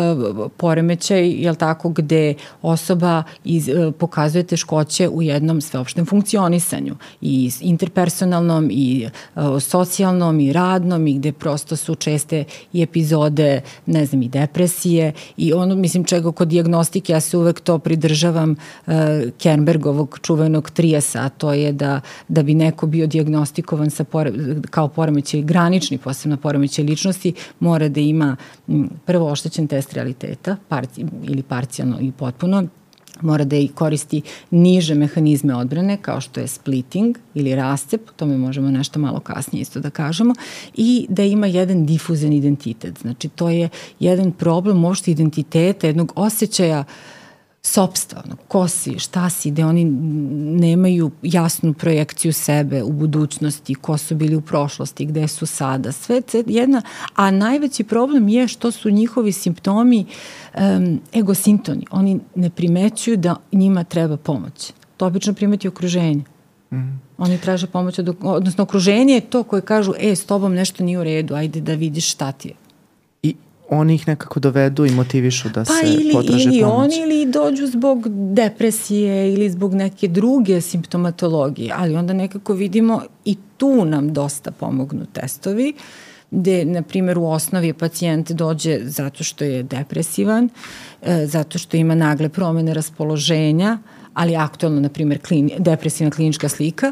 poremećaj, jel tako, gde osoba iz, uh, pokazuje teškoće u jednom sveopštem funkcionisanju i interpersonalnom i uh, socijalnom i radnom i gde prosto su česte i epizode, ne znam, i depresije i ono, mislim, čega kod diagnostike, ja se uvek to pridržavam uh, Kernbergovog čuvenog trijesa, a to je da, da bi neko bio diagnostikovan sa pore, kao poremećaj granični, posebno poremećaj ličnosti, mora da ima m, prvo oštećen test realiteta, parci, ili parcijalno i potpuno, mora da i koristi niže mehanizme odbrane kao što je splitting ili rascep, o tome možemo nešto malo kasnije isto da kažemo, i da ima jedan difuzan identitet. Znači to je jedan problem uopšte identiteta, jednog osjećaja sopstva, ono, ko si, šta si, gde oni nemaju jasnu projekciju sebe u budućnosti, ko su bili u prošlosti, gde su sada, sve jedna, a najveći problem je što su njihovi simptomi um, egosintoni. Oni ne primećuju da njima treba pomoć. To obično primeti okruženje. Mm. Oni traže pomoć od, odnosno okruženje je to koje kažu, e, s tobom nešto nije u redu, ajde da vidiš šta ti je. Oni ih nekako dovedu i motivišu da pa se ili, potraže ili pomoć. oni ili dođu zbog depresije ili zbog neke druge simptomatologije, ali onda nekako vidimo i tu nam dosta pomognu testovi. Gde, na primjer, u osnovi pacijent dođe zato što je depresivan, e, zato što ima nagle promene raspoloženja, ali aktualno, na primjer, klini, depresivna klinička slika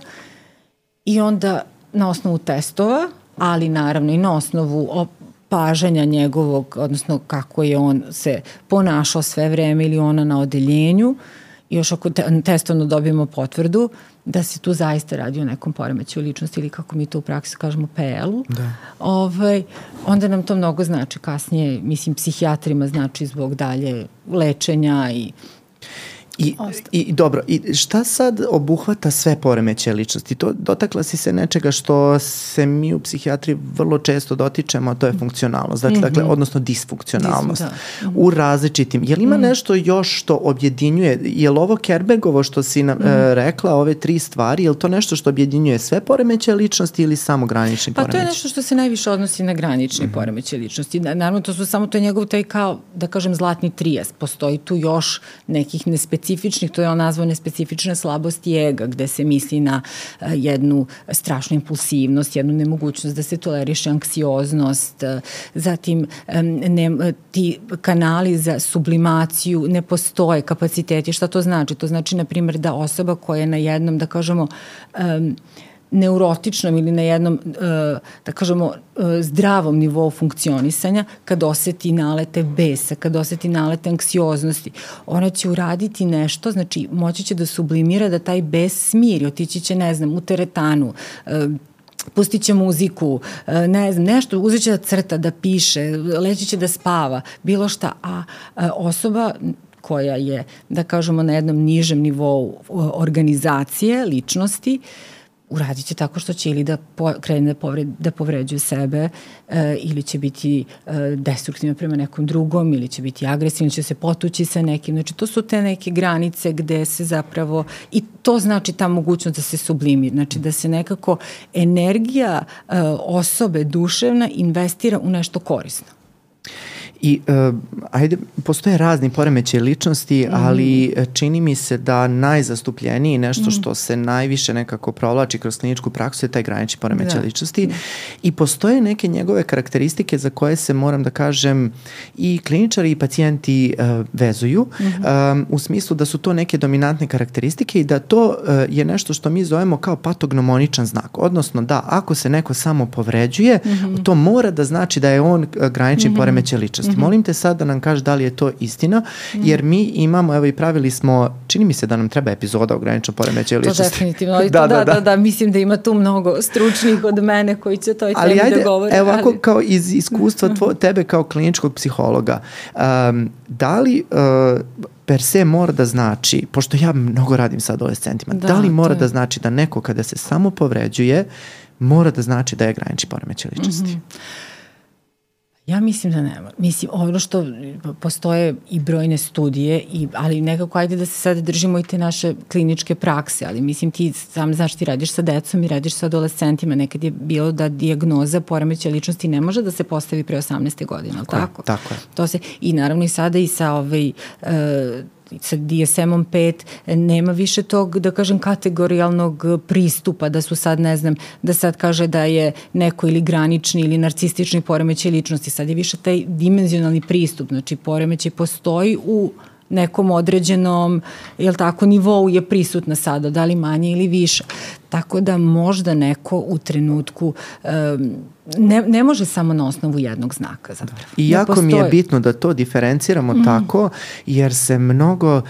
i onda na osnovu testova, ali naravno i na osnovu pažanja njegovog, odnosno kako je on se ponašao sve vreme ili ona na odeljenju, još ako te, testovno dobijemo potvrdu, da se tu zaista radi o nekom poremeću ličnosti ili kako mi to u praksi kažemo PL-u, da. ovaj, onda nam to mnogo znači kasnije, mislim, psihijatrima znači zbog dalje lečenja i I, I dobro, i šta sad obuhvata sve poremeće ličnosti? To dotakla si se nečega što se mi u psihijatriji vrlo često dotičemo, a to je funkcionalnost, dakle, mm -hmm. dakle odnosno disfunkcionalnost Dis, da. u različitim. Je li ima mm -hmm. nešto još što objedinjuje, je li ovo Kerbegovo što si nam, mm -hmm. e, rekla, ove tri stvari, je li to nešto što objedinjuje sve poremeće ličnosti ili samo granični pa, poremeće? Pa to je nešto što se najviše odnosi na granični mm -hmm. poremeće ličnosti. Naravno, to su samo to je njegov taj kao, da kažem, zlatni trijas. Postoji tu još nekih nespecifičnih nespecifičnih, to je on nazvao nespecifična slabost ega, gde se misli na uh, jednu strašnu impulsivnost, jednu nemogućnost da se toleriše anksioznost, uh, zatim ne, ti kanali za sublimaciju ne postoje kapaciteti. Šta to znači? To znači, na primjer, da osoba koja je na jednom, da kažemo, um, neurotičnom ili na jednom, e, da kažemo, e, zdravom nivou funkcionisanja, kad oseti nalete besa, kad oseti nalete anksioznosti, ona će uraditi nešto, znači moći će da sublimira da taj bes smiri, otići će, ne znam, u teretanu, e, pustit će muziku, ne znam, nešto, uzet će da crta, da piše, leći će da spava, bilo šta, a osoba koja je, da kažemo, na jednom nižem nivou organizacije, ličnosti, uh, uradit će tako što će ili da po, krene da, povred, da povređuje sebe e, ili će biti e, destruktivno prema nekom drugom ili će biti agresivno, će se potući sa nekim. Znači to su te neke granice gde se zapravo i to znači ta mogućnost da se sublimi, znači da se nekako energija e, osobe duševna investira u nešto korisno. I uh, ajde, postoje razni poremeće ličnosti, mm. ali čini mi se da najzastupljeniji nešto mm. što se najviše nekako provlači kroz kliničku praksu je taj granični poremeće da. ličnosti. Da. I postoje neke njegove karakteristike za koje se, moram da kažem, i kliničari i pacijenti uh, vezuju, mm -hmm. um, u smislu da su to neke dominantne karakteristike i da to uh, je nešto što mi zovemo kao patognomoničan znak. Odnosno da, ako se neko samo povređuje, mm -hmm. to mora da znači da je on uh, granični mm -hmm. poremeće ličnosti. -hmm. Molim te sad da nam kažeš da li je to istina, mm -hmm. jer mi imamo, evo i pravili smo, čini mi se da nam treba epizoda o graničnom poremećaju ličnosti. To definitivno, da, da, da, da, da, mislim da ima tu mnogo stručnih od mene koji će toj temi ajde, da govore. Evo ako kao iz iskustva tvo, tebe kao kliničkog psihologa, um, da li uh, per se mora da znači, pošto ja mnogo radim sa adolescentima, da, da li mora da znači da neko kada se samo povređuje, mora da znači da je granični poremećaj ličnosti? Mm -hmm. Ja mislim da nema. Mislim, ono što postoje i brojne studije, i, ali nekako ajde da se sada držimo i te naše kliničke prakse, ali mislim ti sam znaš ti radiš sa decom i radiš sa adolescentima. Nekad je bilo da dijagnoza poremeća ličnosti ne može da se postavi pre 18. godine, tako? Tako je, tako je. To se, I naravno i sada i sa ovaj, uh, sa DSM-om 5 nema više tog, da kažem, kategorijalnog pristupa, da su sad, ne znam, da sad kaže da je neko ili granični ili narcistični poremećaj ličnosti. Sad je više taj dimenzionalni pristup, znači poremećaj postoji u nekom određenom, jel tako, nivou je prisutna sada, da li manje ili više. Tako da možda neko u trenutku um, ne, ne može samo na osnovu jednog znaka zapravo. I jako mi je bitno da to diferenciramo mm. tako, jer se mnogo uh,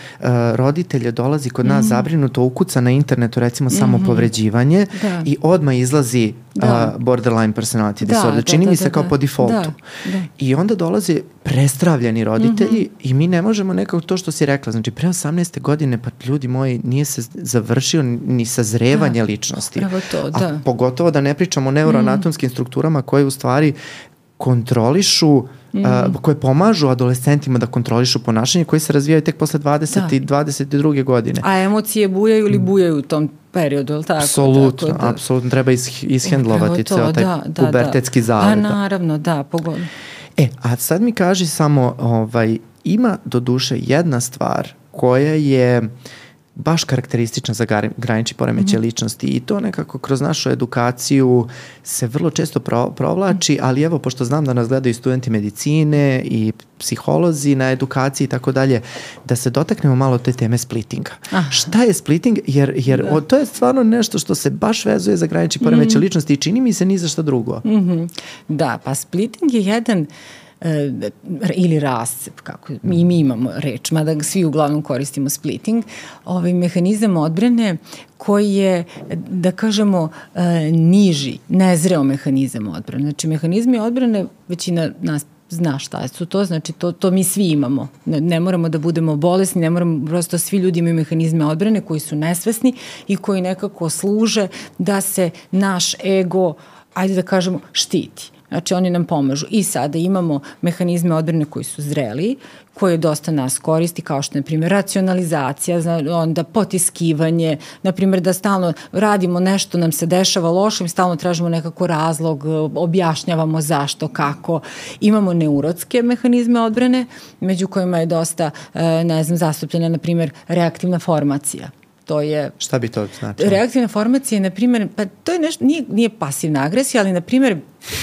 roditelja dolazi kod nas mm. zabrinuto, ukuca na internetu recimo mm -hmm. samo povređivanje da. i odma izlazi da. uh, borderline personality da, disorder. Da, Čini da, mi se da, kao da. po defaultu. Da, da. I onda dolaze prestravljeni roditelji mm -hmm. i mi ne možemo nekako to što si rekla, znači pre 18. godine pa ljudi moji nije se završio ni sazrevanje da ličnosti. Pravo to, da. A pogotovo da ne pričamo o neuroanatomskim mm. strukturama koje u stvari kontrolišu mm. a, koje pomažu adolescentima da kontrolišu ponašanje koje se razvijaju tek posle 20 da. i 22. godine. A emocije bujaju ili bujaju u tom periodu, je li tako? Apsolutno, tako da, apsolutno treba is, ishendlovati ceo taj da, da, pubertetski da. zalet. A naravno, da, pogodno. E, a sad mi kaži samo, ovaj, ima do duše jedna stvar koja je uh, baš karakteristična za granični poremećaj mm -hmm. ličnosti i to nekako kroz našu edukaciju se vrlo često pro, provlači, -hmm. ali evo, pošto znam da nas gledaju studenti medicine i psiholozi na edukaciji i tako dalje, da se dotaknemo malo te teme splittinga. Aha. Šta je splitting? Jer, jer da. o, to je stvarno nešto što se baš vezuje za granični poremećaj mm -hmm. ličnosti i čini mi se ni za šta drugo. Mm -hmm. Da, pa splitting je jedan uh, ili rascep, kako mi, mi imamo reč, mada svi uglavnom koristimo splitting, ovaj mehanizam odbrane koji je, da kažemo, e, niži, nezreo mehanizam odbrane. Znači, mehanizmi odbrane, većina nas zna šta su to, znači to, to mi svi imamo. Ne, ne moramo da budemo bolesni, ne moramo, prosto svi ljudi imaju mehanizme odbrane koji su nesvesni i koji nekako služe da se naš ego, ajde da kažemo, štiti. Znači oni nam pomažu. I sada imamo mehanizme odbrane koji su zreli, koje dosta nas koristi, kao što je, na primjer, racionalizacija, onda potiskivanje, na primjer, da stalno radimo nešto, nam se dešava loše, stalno tražimo nekako razlog, objašnjavamo zašto, kako. Imamo neurotske mehanizme odbrane, među kojima je dosta, e, ne znam, zastupljena, na primjer, reaktivna formacija to je... Šta bi to značilo? Reaktivna formacija je, na primjer, pa to je nešto, nije, nije pasivna agresija, ali, na primjer,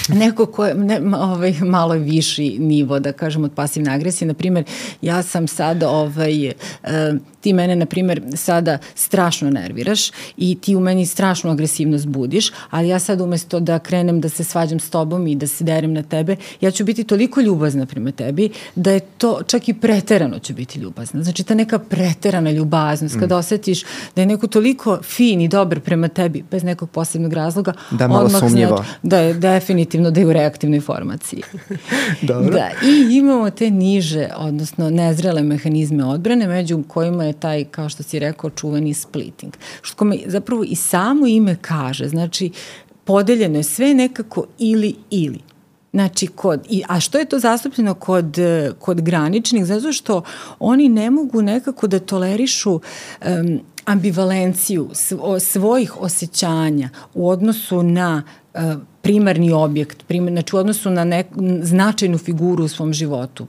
neko ko je ne, ovaj, malo viši nivo, da kažem, od pasivne agresije. Na primjer, ja sam sad, ovaj, e, ti mene, na primjer, sada strašno nerviraš i ti u meni strašnu agresivnost budiš, ali ja sad umesto da krenem da se svađam s tobom i da se derem na tebe, ja ću biti toliko ljubazna prema tebi da je to, čak i preterano ću biti ljubazna. Znači, ta neka preterana ljubaznost, mm. kada osetiš da je neko toliko fin i dobar prema tebi, bez nekog posebnog razloga, da malo sumnjivo. Znači, da je definitivno definitivno da je u reaktivnoj formaciji. Dobro. Da, i imamo te niže, odnosno nezrele mehanizme odbrane, među kojima je taj, kao što si rekao, čuveni splitting. Što me zapravo i samo ime kaže, znači podeljeno je sve nekako ili ili. Znači, kod, i, a što je to zastupljeno kod, kod graničnih? Zato što oni ne mogu nekako da tolerišu um, ambivalenciju svojih osjećanja u odnosu na uh, primarni objekt, primar, znači u odnosu na nek, značajnu figuru u svom životu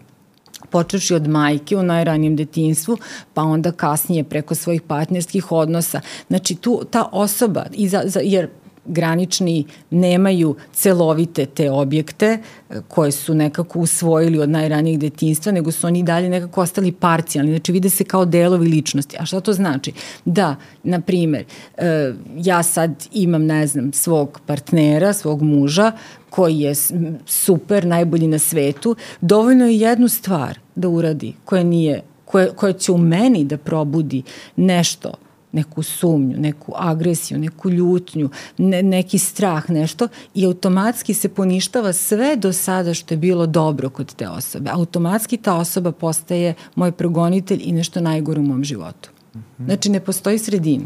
počeši od majke u najranijem detinstvu, pa onda kasnije preko svojih partnerskih odnosa. Znači tu ta osoba, i za, za, jer granični nemaju celovite te objekte e, koje su nekako usvojili od najranijeg detinstva, nego su oni dalje nekako ostali parcijalni, znači vide se kao delovi ličnosti. A šta to znači? Da, na primer, e, ja sad imam, ne znam, svog partnera, svog muža, koji je super, najbolji na svetu, dovoljno je jednu stvar da uradi koja nije koja, koja će u meni da probudi nešto neku sumnju, neku agresiju, neku ljutnju, ne, neki strah, nešto i automatski se poništava sve do sada što je bilo dobro kod te osobe. Automatski ta osoba postaje moj progonitelj i nešto najgore u mom životu. -hmm. Znači ne postoji sredina.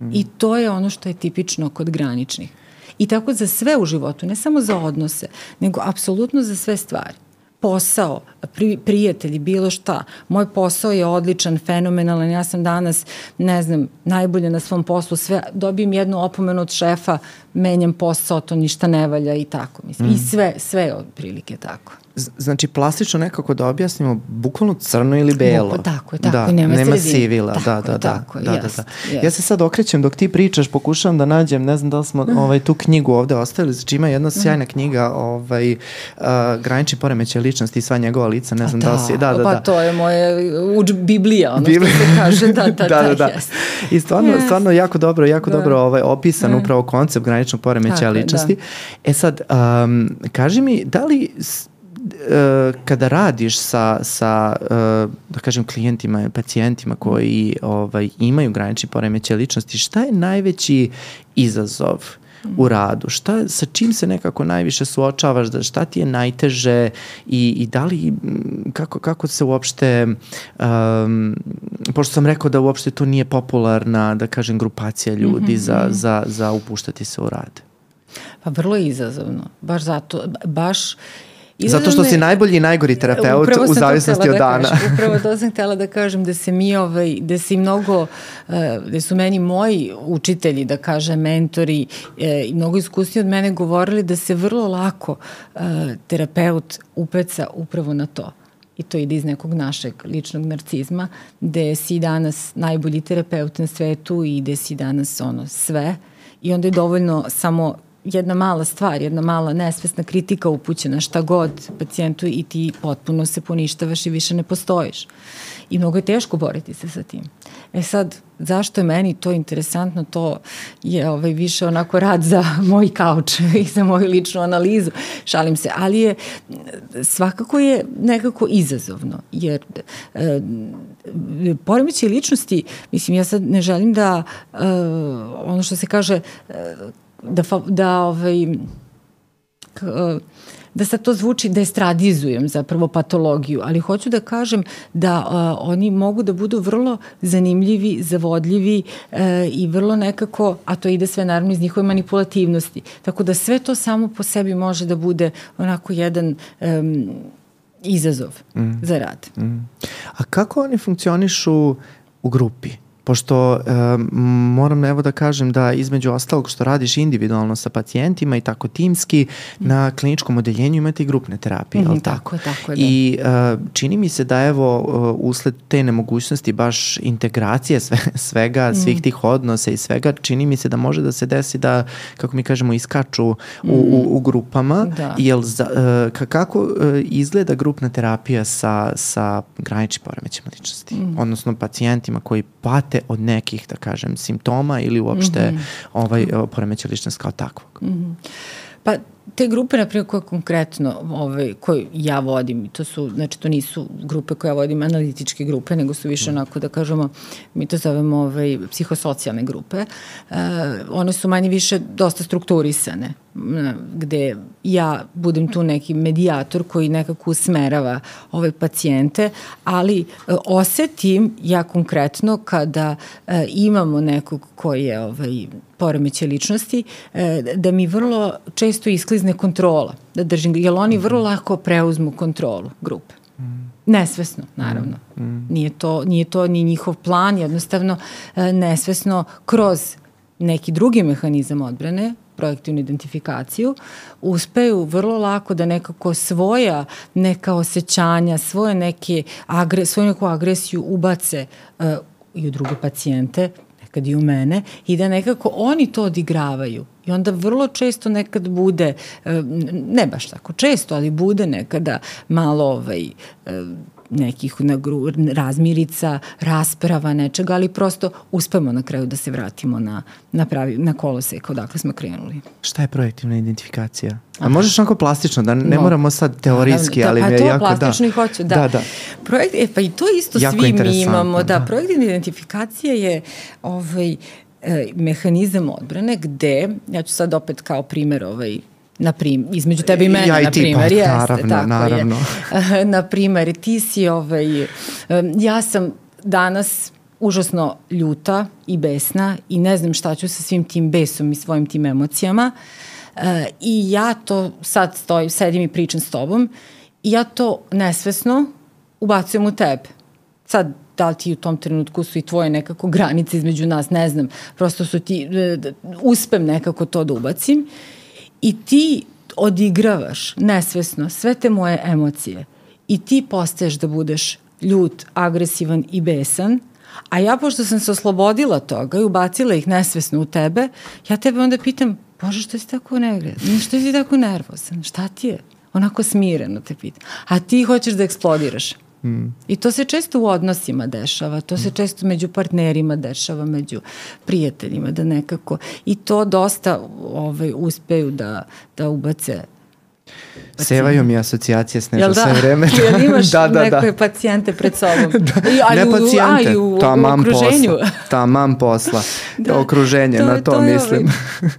-hmm. I to je ono što je tipično kod graničnih. I tako za sve u životu, ne samo za odnose, nego apsolutno za sve stvari posao, pri, prijatelji, bilo šta. Moj posao je odličan, fenomenalan. Ja sam danas, ne znam, najbolje na svom poslu. Sve, dobijem jednu opomenu od šefa, menjam posao, to ništa ne valja i tako. Mislim. Mm. I sve, sve je od prilike tako. Znači plastično nekako da objasnimo bukvalno crno ili belo. Buko, tako je, tako da, nema, nema sivila, tako, da, da, da. tako, da, jest, da, da. Jest. Ja se sad okrećem dok ti pričaš, pokušavam da nađem, ne znam da li smo ovaj, tu knjigu ovde ostavili, znači ima jedna sjajna knjiga, ovaj, uh, granični poremećaj ličnosti i sva njegova lica, ne znam da, da li si, da, da, pa da. to je moje uč Biblija, ono Biblija. što se kaže, da, da, da, da, da, da. jest. I stvarno, Jest. stvarno jako dobro, jako Da. dobro ovaj, opisan Da. upravo koncept graničnog poremećaja Tako je, ličnosti. E sad, um, kaži mi, da li kada radiš sa, sa e, da kažem klijentima, pacijentima koji ovaj, imaju granični poremećaj ličnosti, šta je najveći izazov u radu? Šta, sa čim se nekako najviše suočavaš? Da, šta ti je najteže i, i da li, m, kako, kako se uopšte, um, pošto sam rekao da uopšte to nije popularna, da kažem, grupacija ljudi za, za, za upuštati se u rad? Pa vrlo je izazovno. Baš zato, baš Zato što si najbolji i najgori terapeut u zavisnosti od da dana. Kažem. Upravo to sam htela da kažem da se mi ovaj, da se mnogo, eh, da su meni moji učitelji, da kažem, mentori eh, i mnogo iskusniji od mene govorili da se vrlo lako eh, terapeut upeca upravo na to i to ide iz nekog našeg ličnog narcizma, gde si danas najbolji terapeut na svetu i gde si danas ono sve i onda je dovoljno samo jedna mala stvar, jedna mala nesvesna kritika upućena šta god pacijentu i ti potpuno se poništavaš i više ne postojiš. I mnogo je teško boriti se sa tim. E sad, zašto je meni to interesantno, to je ovaj, više onako rad za moj kauč i za moju ličnu analizu, šalim se, ali je svakako je nekako izazovno, jer e, poremećaj ličnosti, mislim, ja sad ne želim da e, ono što se kaže e, da, da ovaj, k, e, da sad to zvuči da estradizujem zapravo patologiju, ali hoću da kažem da uh, oni mogu da budu vrlo zanimljivi, zavodljivi uh, i vrlo nekako, a to ide sve naravno iz njihove manipulativnosti. Tako da sve to samo po sebi može da bude onako jedan um, izazov mm. za rad. Mm. A kako oni funkcionišu u grupi? Pošto um, moram evo da kažem da između ostalog što radiš individualno sa pacijentima i tako timski, mm. na kliničkom odeljenju imate i grupne terapije, mm, Mhm, tako? tako tako je, da. I uh, čini mi se da evo uh, usled te nemogućnosti baš integracije sve, svega, svih Mhm. tih odnosa i svega, čini mi se da može da se desi da, kako mi kažemo, iskaču u, u, u grupama. Da. Jel za, ka- kako uh, izgleda grupna terapija sa, sa graničnim poremećima ličnosti? Mm. Odnosno pacijentima koji pate od nekih, da kažem, simptoma ili uopšte mm -hmm. ovaj, poremeća ličnost kao takvog. Mm -hmm. Pa te grupe, na primjer, koje konkretno, ovaj, koje ja vodim, to su, znači to nisu grupe koje ja vodim, analitičke grupe, nego su više onako, da kažemo, mi to zovemo ovaj, psihosocijalne grupe. Uh, one su manje više dosta strukturisane, gde ja budem tu neki medijator koji nekako usmerava ove pacijente, ali uh, osetim ja konkretno kada uh, imamo nekog koji je ovaj, poremeće ličnosti, da mi vrlo često isklizne kontrola, da držim, jer oni vrlo lako preuzmu kontrolu grupe. Nesvesno, naravno. Nije to, nije to ni njihov plan, jednostavno nesvesno kroz neki drugi mehanizam odbrane, projektivnu identifikaciju, uspeju vrlo lako da nekako svoja neka osjećanja, svoje neke agre, svoju neku agresiju ubace uh, i u druge pacijente, nekad i u mene, i da nekako oni to odigravaju. I onda vrlo često nekad bude, ne baš tako često, ali bude nekada malo ovaj, nekih razmirica, rasprava, nečega, ali prosto uspemo na kraju da se vratimo na, na, pravi, na kolosek odakle smo krenuli. Šta je projektivna identifikacija? A možeš onako plastično, da ne no. moramo sad teorijski, da, ali pa mi je to jako... plastično da. i hoću, da. da, da. Projekt, e, pa i to isto jako svi mi imamo. Da, da. projektivna identifikacija je ovaj, eh, mehanizam odbrane gde, ja ću sad opet kao primer ovaj, na prim, između tebe i mene, ja i na primer, pa, jeste, naravno, tako naravno. je. na primer, ti si, ovaj, ja sam danas užasno ljuta i besna i ne znam šta ću sa svim tim besom i svojim tim emocijama uh, i ja to sad stojim, sedim i pričam s tobom i ja to nesvesno ubacujem u tebe. Sad, da li ti u tom trenutku su i tvoje nekako granice između nas, ne znam, prosto su ti, uspem nekako to da ubacim i ti odigravaš nesvesno sve te moje emocije i ti postaješ da budeš ljut, agresivan i besan, a ja pošto sam se oslobodila toga i ubacila ih nesvesno u tebe, ja tebe onda pitam, Bože, što si tako negredan? Što si tako nervozan? Šta ti je? Onako smireno te pitam. A ti hoćeš da eksplodiraš. Mm. I to se često u odnosima dešava, to se često među partnerima dešava, među prijateljima, da nekako, i to dosta ovaj, uspeju da, da ubace Sevaju mi asocijacije s nešto da? sve vreme. Jel imaš da, da, da. pacijente pred sobom? da. I, ne pacijente, u, ta mam posla. Ta mam posla. da. Okruženje, to, na to, to mislim. Ovaj...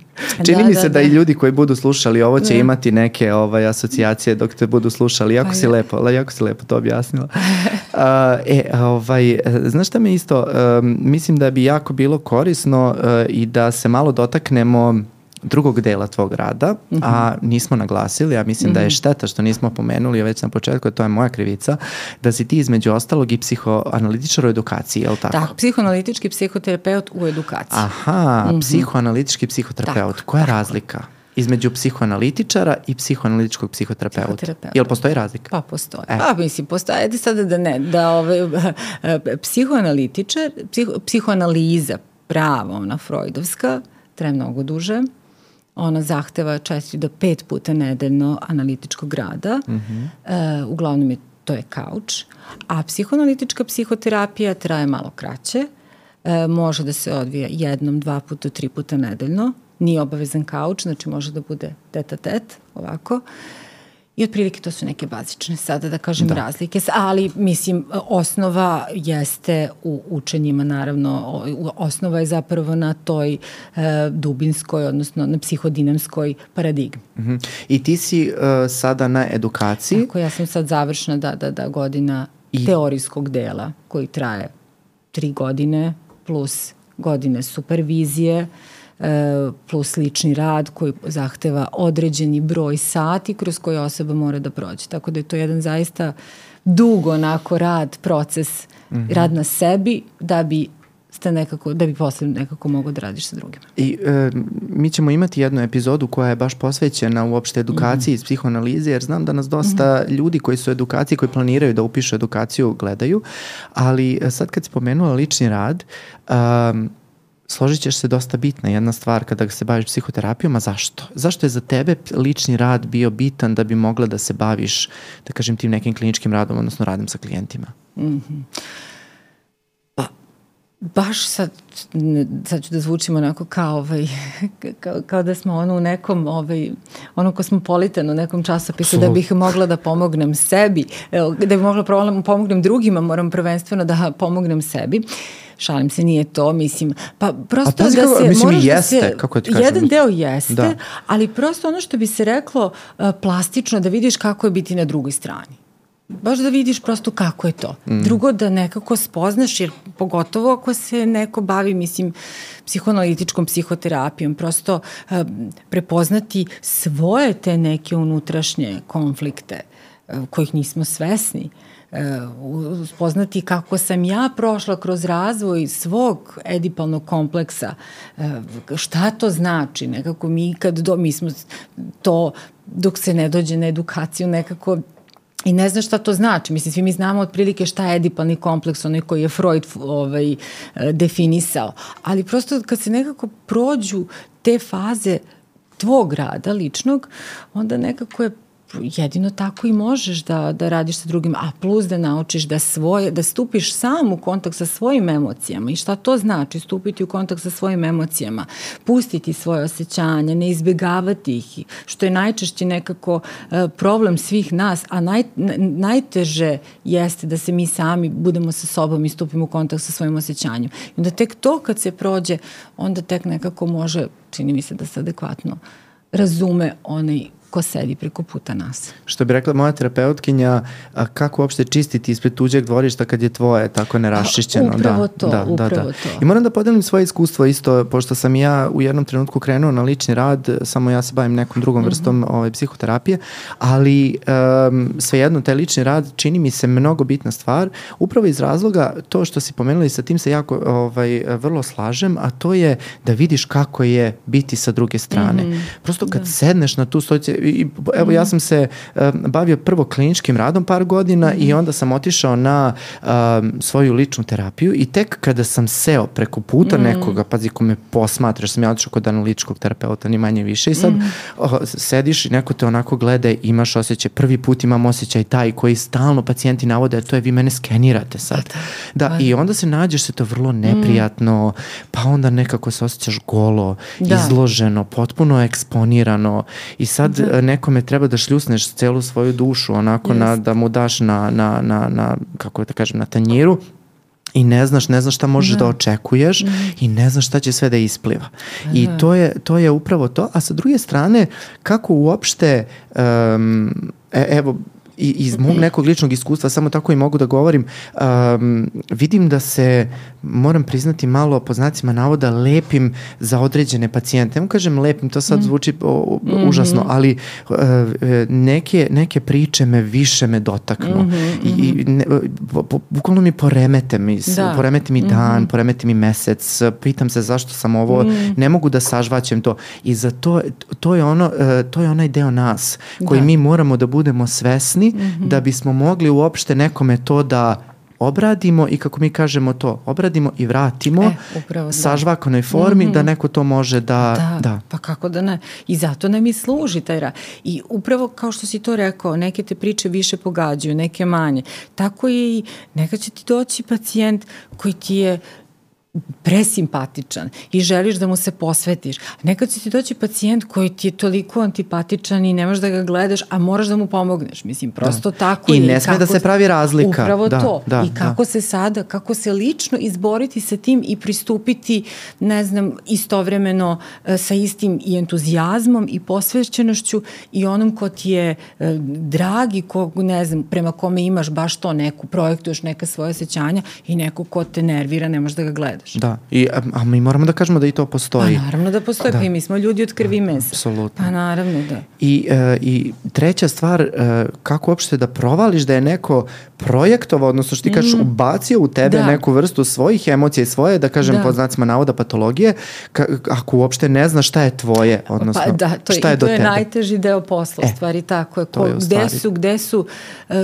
Čini da, mi se da, da, da, i ljudi koji budu slušali ovo će da. imati neke ovaj, asocijacije dok te budu slušali. Jako pa, si lepo, jako si lepo to objasnila. uh, e, ovaj, znaš šta me isto, uh, mislim da bi jako bilo korisno uh, i da se malo dotaknemo drugog dela tvog rada, mm -hmm. a nismo naglasili, ja mislim mm -hmm. da je mhm. šteta što nismo pomenuli, već na početku, to je moja krivica, da si ti između ostalog i psihoanalitičar u edukaciji, je li tako? Tako, psihoanalitički psihoterapeut u edukaciji. Aha, mm -hmm. psihoanalitički psihoterapeut. Tako, Koja je razlika? između psihoanalitičara i psihoanalitičkog psihoterapeuta. Psihoterapeuta. Jel postoji razlika? Pa postoji. E. Pa mislim, postoji. Ajde sada da ne, da ove, psihoanalitičar, psiho, psihoanaliza prava, ona freudovska, traje mnogo duže ona zahteva 4 do 5 puta nedeljno analitičkog rada. Mm -hmm. e, uglavnom je to je kauč. A psihoanalitička psihoterapija traje malo kraće. E, može da se odvija jednom, dva puta, tri puta nedeljno. Nije obavezan kauč, znači može da bude teta tet, ovako. E, I otprilike to su neke bazične sada da kažem da. razlike, ali mislim osnova jeste u učenjima naravno, osnova je zapravo na toj e, dubinskoj, odnosno na psihodinamskoj paradigmi. Mhm. -huh. I ti si uh, sada na edukaciji? Tako, ja sam sad završna da, da, da godina I... teorijskog dela koji traje tri godine plus godine supervizije, uh, plus lični rad koji zahteva određeni broj sati kroz koje osoba mora da prođe. Tako da je to jedan zaista dug onako rad, proces, mm -hmm. rad na sebi da bi ste nekako, da bi posle nekako mogao da radiš sa drugima. I e, mi ćemo imati jednu epizodu koja je baš posvećena uopšte edukaciji mm -hmm. psihoanalize, jer znam da nas dosta mm -hmm. ljudi koji su edukaciji, koji planiraju da upišu edukaciju, gledaju, ali e, sad kad si pomenula lični rad, um, složit ćeš se dosta bitna jedna stvar kada se baviš psihoterapijom, a zašto? Zašto je za tebe lični rad bio bitan da bi mogla da se baviš, da kažem, tim nekim kliničkim radom, odnosno radom sa klijentima? Mm -hmm. Pa, baš sad, sad ću da zvučim onako kao, ovaj, kao, kao da smo ono u nekom, ovaj, ono kosmopolitan u nekom časopisu, da bih mogla da pomognem sebi, da bih mogla da pomognem drugima, moram prvenstveno da pomognem sebi. Uh, šalim se, nije to, mislim, pa prosto da kako, se, mislim, moraš jeste, da se, kako ti kažem, jedan deo jeste, da. ali prosto ono što bi se reklo uh, plastično, da vidiš kako je biti na drugoj strani baš da vidiš prosto kako je to. Mm. Drugo, da nekako spoznaš, jer pogotovo ako se neko bavi, mislim, psihoanalitičkom psihoterapijom, prosto uh, prepoznati svoje te neke unutrašnje konflikte uh, kojih nismo svesni. Uh, spoznati kako sam ja prošla kroz razvoj svog edipalnog kompleksa, e, šta to znači, nekako mi kad do, mi smo to dok se ne dođe na edukaciju nekako I ne znam šta to znači. Mislim, svi mi znamo otprilike šta je edipalni kompleks, onaj koji je Freud ovaj, e, definisao. Ali prosto kad se nekako prođu te faze tvog rada ličnog, onda nekako je jedino tako i možeš da, da radiš sa drugim, a plus da naučiš da svoje, da stupiš sam u kontakt sa svojim emocijama i šta to znači stupiti u kontakt sa svojim emocijama, pustiti svoje osjećanja, ne izbjegavati ih, što je najčešće nekako uh, problem svih nas, a naj, najteže jeste da se mi sami budemo sa sobom i stupimo u kontakt sa svojim osjećanjem. I onda tek to kad se prođe, onda tek nekako može, čini mi se da se adekvatno razume onaj ko sedi preko puta nas. Što bi rekla moja terapeutkinja, a kako uopšte čistiti ispred tuđeg dvorišta kad je tvoje tako neraščišćeno. A, upravo da, to, da, upravo da, da. to. I moram da podelim svoje iskustvo isto, pošto sam ja u jednom trenutku krenuo na lični rad, samo ja se bavim nekom drugom vrstom mm -hmm. ovaj, psihoterapije, ali um, svejedno taj lični rad čini mi se mnogo bitna stvar, upravo iz razloga to što si pomenuli sa tim se jako ovaj, vrlo slažem, a to je da vidiš kako je biti sa druge strane. Mm -hmm. Prosto kad da. sedneš na tu stojice, i, evo ja sam se uh, bavio prvo kliničkim radom par godina mm. i onda sam otišao na uh, svoju ličnu terapiju i tek kada sam seo preko puta mm. nekoga, pazi ko me posmatra, sam ja otišao kod analitičkog terapeuta, ni manje više i sad mm. uh, sediš i neko te onako gleda i imaš osjećaj, prvi put imam osjećaj taj koji stalno pacijenti navode, to je vi mene skenirate sad. Pa da, da, i onda se nađeš se to vrlo neprijatno, mm. pa onda nekako se osjećaš golo, da. izloženo, potpuno eksponirano i sad da. Nekome treba da šljusneš celu svoju dušu onako na, da mu daš na, na, na, na, kako da kažem, na tanjiru i ne znaš, ne znaš šta možeš da, da očekuješ mm. i ne znaš šta će sve da ispliva. Da. I to je, to je upravo to. A sa druge strane, kako uopšte, um, e, evo, i, iz mog nekog ličnog iskustva, samo tako i mogu da govorim, um, vidim da se, moram priznati malo po znacima navoda, lepim za određene pacijente. Nemo kažem lepim, to sad mm. zvuči o, mm-hmm. užasno, ali uh, neke, neke priče me više me dotaknu. Mm-hmm. I, i mm-hmm. ne, bukvalno mi poremete mi, da. poremete mi dan, mm-hmm. poremete mi mesec, pitam se zašto sam ovo, mm. ne mogu da sažvaćem to. I za to, to je ono, uh, to je onaj deo nas koji da. mi moramo da budemo svesni mm -hmm. da bismo mogli uopšte nekome to da obradimo i kako mi kažemo to, obradimo i vratimo e, upravo, da. sažvakanoj formi mm -hmm. da neko to može da, da... Da, pa kako da ne. I zato nam i služi taj rad. I upravo kao što si to rekao, neke te priče više pogađaju, neke manje. Tako je i neka će ti doći pacijent koji ti je presimpatičan i želiš da mu se posvetiš. Nekad će ti doći pacijent koji ti je toliko antipatičan i ne možeš da ga gledaš, a moraš da mu pomogneš. Mislim, prosto da. tako I je. I ne sme da se pravi razlika. Upravo da, to. Da, I da. kako da. se sada, kako se lično izboriti sa tim i pristupiti, ne znam, istovremeno e, sa istim i entuzijazmom i posvećenošću i onom ko ti je e, dragi, ko, ne znam, prema kome imaš baš to neku, projektuješ neka svoje osjećanja i neko ko te nervira, ne možeš da ga gledaš gledaš. Da, I, a, a mi moramo da kažemo da i to postoji. Pa naravno da postoji, da. pa i mi smo ljudi od krvi i mesa. Apsolutno. Pa naravno da. I, uh, I treća stvar, uh, kako uopšte da provališ da je neko projektovao, odnosno što ti kažeš, mm. ubacio u tebe da. neku vrstu svojih emocija i svoje, da kažem, da. pod znacima navoda patologije, ka, ako uopšte ne znaš šta je tvoje, pa odnosno pa, da, to, šta je do tebe. To je najteži deo posla, e, stvari tako je. Ko, je gde su, gde su uh,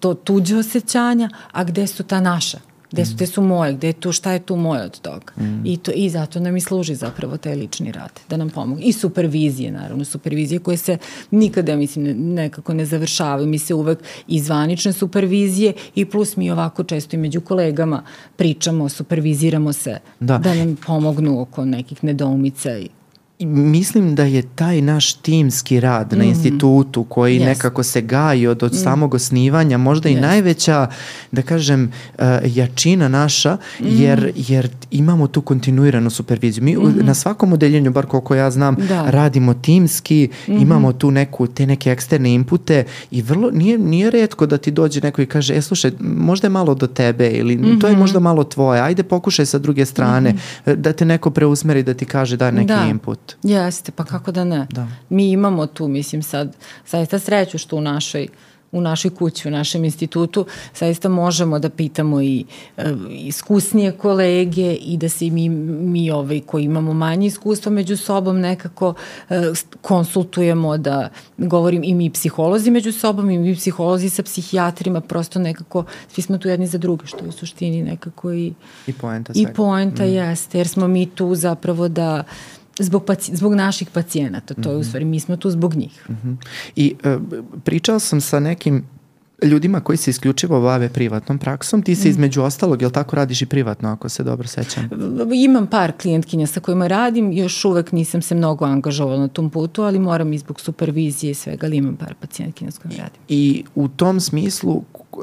to tuđe osjećanja, a gde su ta naša. Gde su, gde su moje, gde je tu, šta je tu moje od toga. Mm. I, to, I zato nam i služi zapravo taj lični rad, da nam pomogu. I supervizije, naravno, supervizije koje se nikada, mislim, ne, nekako ne završavaju. Mi se uvek i zvanične supervizije i plus mi ovako često i među kolegama pričamo, superviziramo se da, da nam pomognu oko nekih nedoumica i mislim da je taj naš timski rad mm. na institutu koji yes. nekako se gaji od, od mm. samog osnivanja možda yes. i najveća, da kažem, uh, jačina naša, mm. jer, jer imamo tu kontinuiranu superviziju. Mi mm. na svakom odeljenju, bar koliko ja znam, da. radimo timski, mm. imamo tu neku, te neke eksterne inpute i vrlo, nije, nije redko da ti dođe neko i kaže, e slušaj, možda je malo do tebe ili mm -hmm. to je možda malo tvoje, ajde pokušaj sa druge strane, mm -hmm. da te neko preusmeri da ti kaže da neki da. input. Jeste, pa kako da ne. Da. Mi imamo tu, mislim sad, zaista sreću što u našoj u našoj kući, u našem institutu, zaista možemo da pitamo i e, iskusnije kolege i da se mi, mi ovaj, koji imamo manje iskustva među sobom nekako e, konsultujemo, da govorim i mi psiholozi među sobom i mi psiholozi sa psihijatrima, prosto nekako svi smo tu jedni za druge, što je u suštini nekako i, I poenta, i poenta mm. jeste, jer smo mi tu zapravo da zbog, paci, zbog naših pacijenata, to je u mhm. stvari, mi smo tu zbog njih. Mm -hmm. I uh, pričao sam sa nekim ljudima koji se isključivo bave privatnom praksom, ti se mm. između ostalog, jel tako radiš i privatno, ako se dobro sećam? Imam par klijentkinja sa kojima radim, još uvek nisam se mnogo angažovala na tom putu, ali moram i zbog supervizije i svega, ali imam par pacijentkinja s kojima radim. I u tom smislu, uh,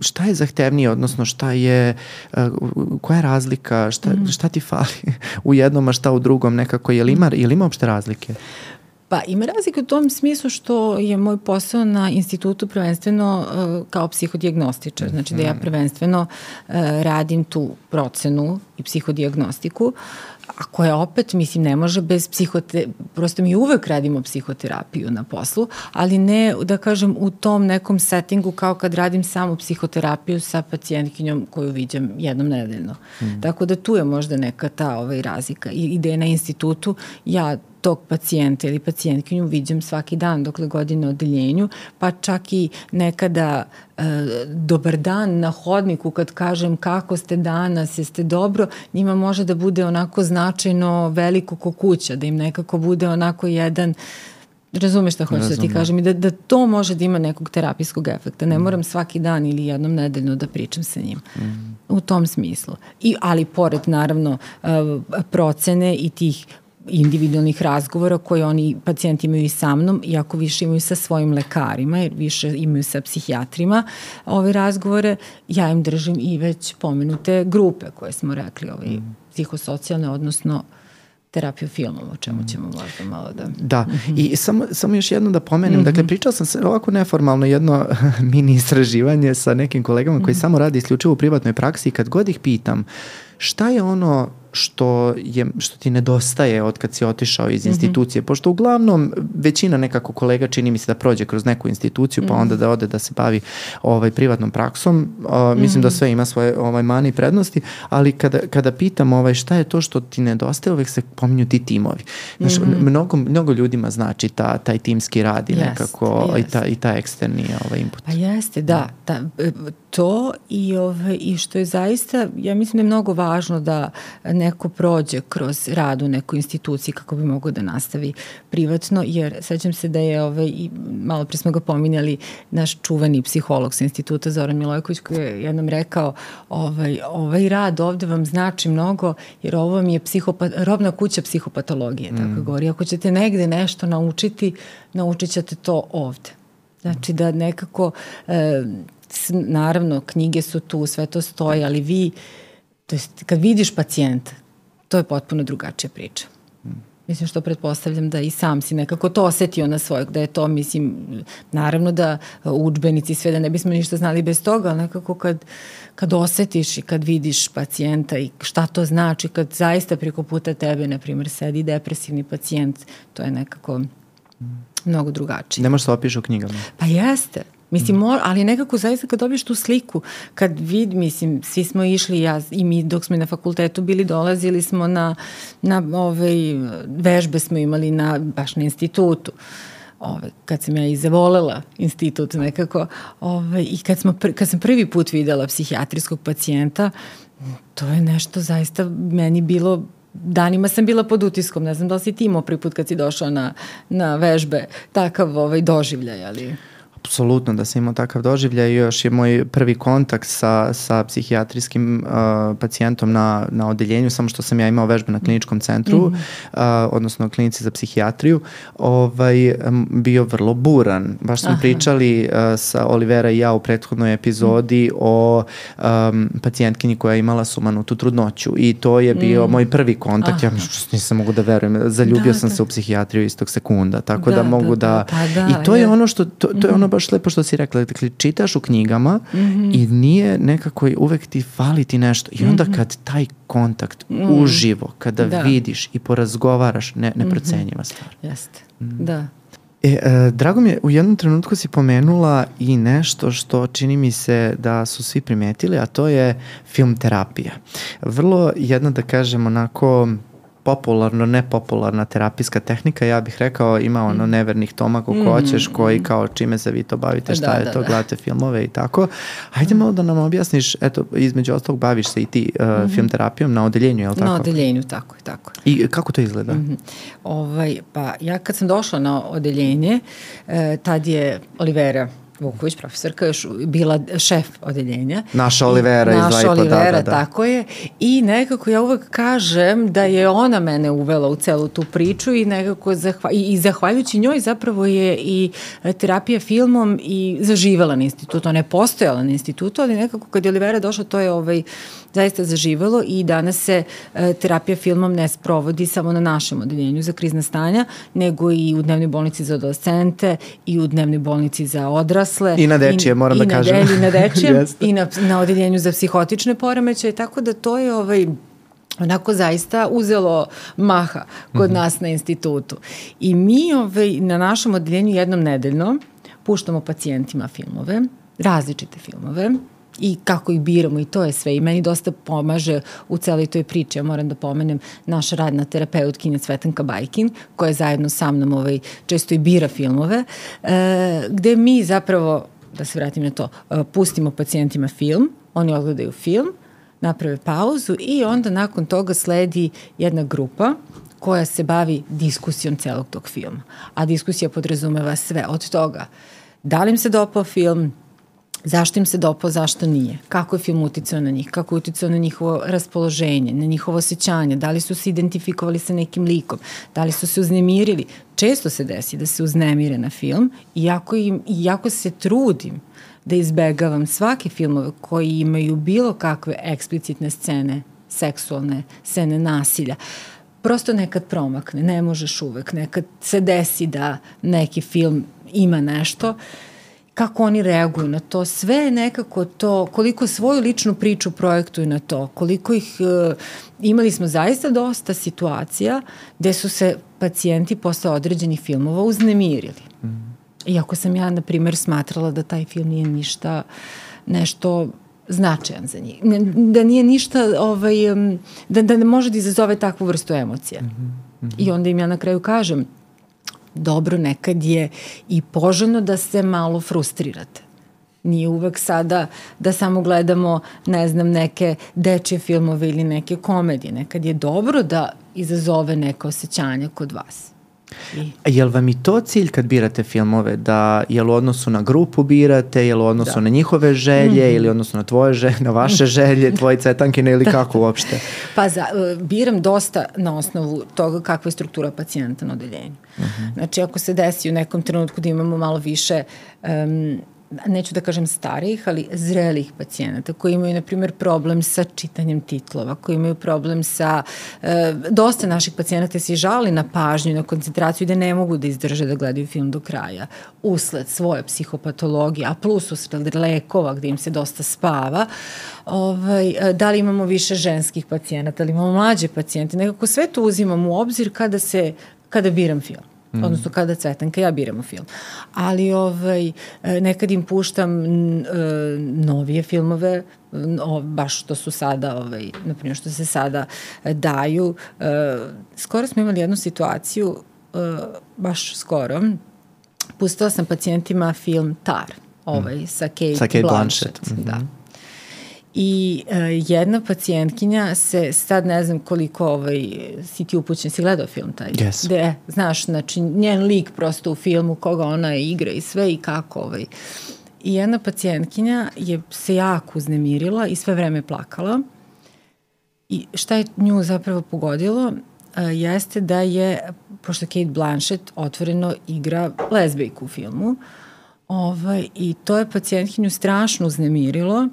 šta je zahtevnije, odnosno šta je, uh, koja je razlika, šta, mm. šta ti fali u jednom, a šta u drugom nekako, je li ima, je li ima uopšte razlike? Pa ima razlike u tom smislu što je moj posao na institutu prvenstveno uh, kao psihodijagnostičar, znači da ja mhm. prvenstveno uh, radim tu procenu i psihodiagnostiku a koja opet, mislim, ne može bez psihote, prosto mi uvek radimo psihoterapiju na poslu, ali ne, da kažem, u tom nekom settingu kao kad radim samo psihoterapiju sa pacijentkinjom koju viđam jednom nedeljno. Mm. Tako da tu je možda neka ta ovaj, razlika. I ide na institutu, ja tog pacijenta ili pacijentkinju viđam svaki dan dokle godine odeljenju, pa čak i nekada e, dobar dan na hodniku kad kažem kako ste danas, jeste dobro, njima može da bude onako značajno veliko ko kuća, da im nekako bude onako jedan Razumeš šta hoću da ti kažem i da, da to može da ima nekog terapijskog efekta. Ne mm. moram svaki dan ili jednom nedeljno da pričam sa njim. Mm. U tom smislu. I, ali pored naravno uh, procene i tih individualnih razgovora koje oni pacijenti imaju i sa mnom, iako više imaju sa svojim lekarima, jer više imaju sa psihijatrima ove razgovore, ja im držim i već pomenute grupe koje smo rekli, ovaj, mm. psihosocijalne, odnosno terapiju filmom, o čemu ćemo možda malo da... Da, mhm. i samo, samo još jedno da pomenem, mm -hmm. dakle pričao sam se ovako neformalno jedno mini istraživanje sa nekim kolegama koji mm -hmm. samo radi isključivo u privatnoj praksi i kad god ih pitam šta je ono što, je, što ti nedostaje od kad si otišao iz mhm. institucije, mm -hmm. pošto uglavnom većina nekako kolega čini mi se da prođe kroz neku instituciju, pa mm -hmm. onda da ode da se bavi ovaj, privatnom praksom. Uh, mislim mm -hmm. da mhm. sve ima svoje ovaj, mani i prednosti, ali kada, kada pitam ovaj, šta je to što ti nedostaje, uvek se pominju ti timovi. Znaš, mm -hmm. mnogo, mnogo ljudima znači ta, taj timski rad i yes, nekako yes. i, ta, i ta eksterni ovaj, input. Pa jeste, da. da to i, ovaj, i što je zaista, ja mislim da je mnogo važno da neko prođe kroz rad u nekoj instituciji kako bi mogo da nastavi privatno, jer sećam se da je, ovaj, i malo pre smo ga pominjali, naš čuveni psiholog sa instituta Zoran Milojković koji je jednom rekao ovaj, ovaj rad ovde vam znači mnogo jer ovo vam je psihopat, robna kuća psihopatologije, mm. tako govori. Ako ćete negde nešto naučiti, naučit ćete to ovde. Znači da nekako e, naravno knjige su tu, sve to stoji, ali vi, to jest kad vidiš pacijenta, to je potpuno drugačija priča. Mislim što pretpostavljam da i sam si nekako to osetio na svojeg, da je to, mislim, naravno da učbenici sve, da ne bismo ništa znali bez toga, ali nekako kad, kad osetiš i kad vidiš pacijenta i šta to znači, kad zaista preko puta tebe, na primjer, sedi depresivni pacijent, to je nekako mnogo drugačije. Ne možeš se opiš u knjigama. Pa jeste. Mislim, mor, ali nekako zaista kad dobiješ tu sliku, kad vid, mislim, svi smo išli, ja i mi dok smo na fakultetu bili, dolazili smo na, na ovaj, vežbe smo imali na, baš na institutu. Ove, kad sam ja i zavolela institut nekako ove, i kad, smo, kad sam prvi put videla psihijatrijskog pacijenta, to je nešto zaista meni bilo danima sam bila pod utiskom, ne znam da li si ti imao prvi put kad si došao na, na vežbe, takav ovaj doživljaj, ali apsolutno da sam imao takav doživljaj i još je moj prvi kontakt sa, sa psihijatrijskim uh, pacijentom na, na odeljenju, samo što sam ja imao vežbe na kliničkom centru, mm -hmm. uh, odnosno klinici za psihijatriju, ovaj, bio vrlo buran. Baš smo Aha. pričali uh, sa Olivera i ja u prethodnoj epizodi mm. o um, pacijentkinji koja je imala sumanutu trudnoću i to je bio mm. moj prvi kontakt. Aha. Ja nisam mogu da verujem. Zaljubio da, sam da. se u psihijatriju istog sekunda, tako da, da mogu da... da, pa da I to je, je ono što, to, to je ono baš lepo što si rekla, dakle čitaš u knjigama mm -hmm. i nije nekako uvek ti fali ti nešto i onda -hmm. kad taj kontakt mm -hmm. uživo, kada da. vidiš i porazgovaraš, ne, neprocenjiva mhm. stvar. Jeste, mm. da. E, e, drago mi je, u jednom trenutku si pomenula i nešto što čini mi se da su svi primetili, a to je film terapija. Vrlo jedna, da kažem, onako popularno, nepopularna terapijska tehnika, ja bih rekao ima ono mm. nevernih toma kako mm. hoćeš, koji mm. kao čime se vi to bavite, šta da, je da, to, da. gledate filmove i tako. Hajde malo da nam objasniš, eto, između ostalog baviš se i ti uh, mm -hmm. film terapijom na odeljenju, je li tako? Na odeljenju, tako je, tako I kako to izgleda? Mm -hmm. ovaj, pa ja kad sam došla na odeljenje, eh, tad je Olivera Vuković, profesorka, još bila šef odeljenja. Naša Olivera iz Naša Olivera, da, da, da. tako je. I nekako ja uvek kažem da je ona mene uvela u celu tu priču i nekako zahva, i, i zahvaljujući njoj zapravo je i terapija filmom i zaživela na institutu. Ona je postojala na institutu, ali nekako kad je Olivera došla, to je ovaj, zaista zaživelo i danas se e, terapija filmom ne sprovodi samo na našem odeljenju za krizna stanja, nego i u dnevnoj bolnici za adolescente i u dnevnoj bolnici za odrasle. I na dečije, moram da kažem. I na dečije, i na, na odeljenju za psihotične poremećaje, tako da to je ovaj onako zaista uzelo maha kod mm -hmm. nas na institutu. I mi ovaj, na našem odeljenju jednom nedeljno puštamo pacijentima filmove, različite filmove, i kako ih biramo i to je sve i meni dosta pomaže u celoj toj priči. Ja moram da pomenem naša radna terapeutkinja Cvetanka Bajkin koja zajedno sa mnom ovaj, često i bira filmove e, gde mi zapravo, da se vratim na to, e, pustimo pacijentima film, oni odgledaju film, naprave pauzu i onda nakon toga sledi jedna grupa koja se bavi diskusijom celog tog filma. A diskusija podrazumeva sve od toga da li im se dopao film, zašto im se dopao, zašto nije, kako je film uticao na njih, kako je uticao na njihovo raspoloženje, na njihovo osjećanje, da li su se identifikovali sa nekim likom, da li su se uznemirili. Često se desi da se uznemire na film, iako, im, iako se trudim da izbegavam svake filmove koji imaju bilo kakve eksplicitne scene, seksualne scene nasilja. Prosto nekad promakne, ne možeš uvek, nekad se desi da neki film ima nešto kako oni reaguju na to, sve je nekako to, koliko svoju ličnu priču projektuju na to, koliko ih, uh, imali smo zaista dosta situacija gde su se pacijenti posle određenih filmova uznemirili. Mm Iako sam ja, na primer, smatrala da taj film nije ništa, nešto značajan za njih. Da nije ništa, ovaj, da, da ne može da izazove takvu vrstu emocije. Mm -hmm. I onda im ja na kraju kažem, dobro, nekad je i poželjno da se malo frustrirate. Nije uvek sada da samo gledamo, ne znam, neke dečje filmove ili neke komedije. Nekad je dobro da izazove neke osjećanja kod vas. I... Jel vam i to cilj kad birate filmove, da jel u odnosu na grupu birate, jel u odnosu da. na njihove želje mm -hmm. ili odnosu na tvoje želje, na vaše želje, tvoje cetankine ili da. kako uopšte? Pa za, e, biram dosta na osnovu toga kakva je struktura pacijenta na odeljenju. Mm -hmm. Znači ako se desi u nekom trenutku da imamo malo više um, neću da kažem starijih, ali zrelih pacijenata koji imaju, na primjer, problem sa čitanjem titlova, koji imaju problem sa, e, dosta naših pacijenata se žali na pažnju, na koncentraciju i da ne mogu da izdrže da gledaju film do kraja. Usled svoje psihopatologije, a plus usled lekova gde im se dosta spava, ovaj, e, da li imamo više ženskih pacijenata, da li imamo mlađe pacijente, nekako sve to uzimam u obzir kada se kada biram film mm. odnosno kada Cvetanka ja biramo film. Ali ovaj, e, nekad im puštam e, novije filmove, o, baš što su sada, ovaj, naprimjer što se sada daju. E, skoro smo imali jednu situaciju, baš skoro, pustila sam pacijentima film Tar, ovaj, mm. sa Kate, sa Kate Blanchett. Blanchett. Mm -hmm. Da I uh, jedna pacijentkinja se, sad ne znam koliko ovaj, si ti upućen, si gledao film taj? Yes. De, znaš, znači njen lik prosto u filmu, koga ona igra i sve i kako ovaj. I jedna pacijentkinja je se jako uznemirila i sve vreme plakala. I šta je nju zapravo pogodilo? Uh, jeste da je, pošto Kate Blanchett otvoreno igra lezbijku u filmu, ovaj, i to je pacijentkinju strašno uznemirilo, uh,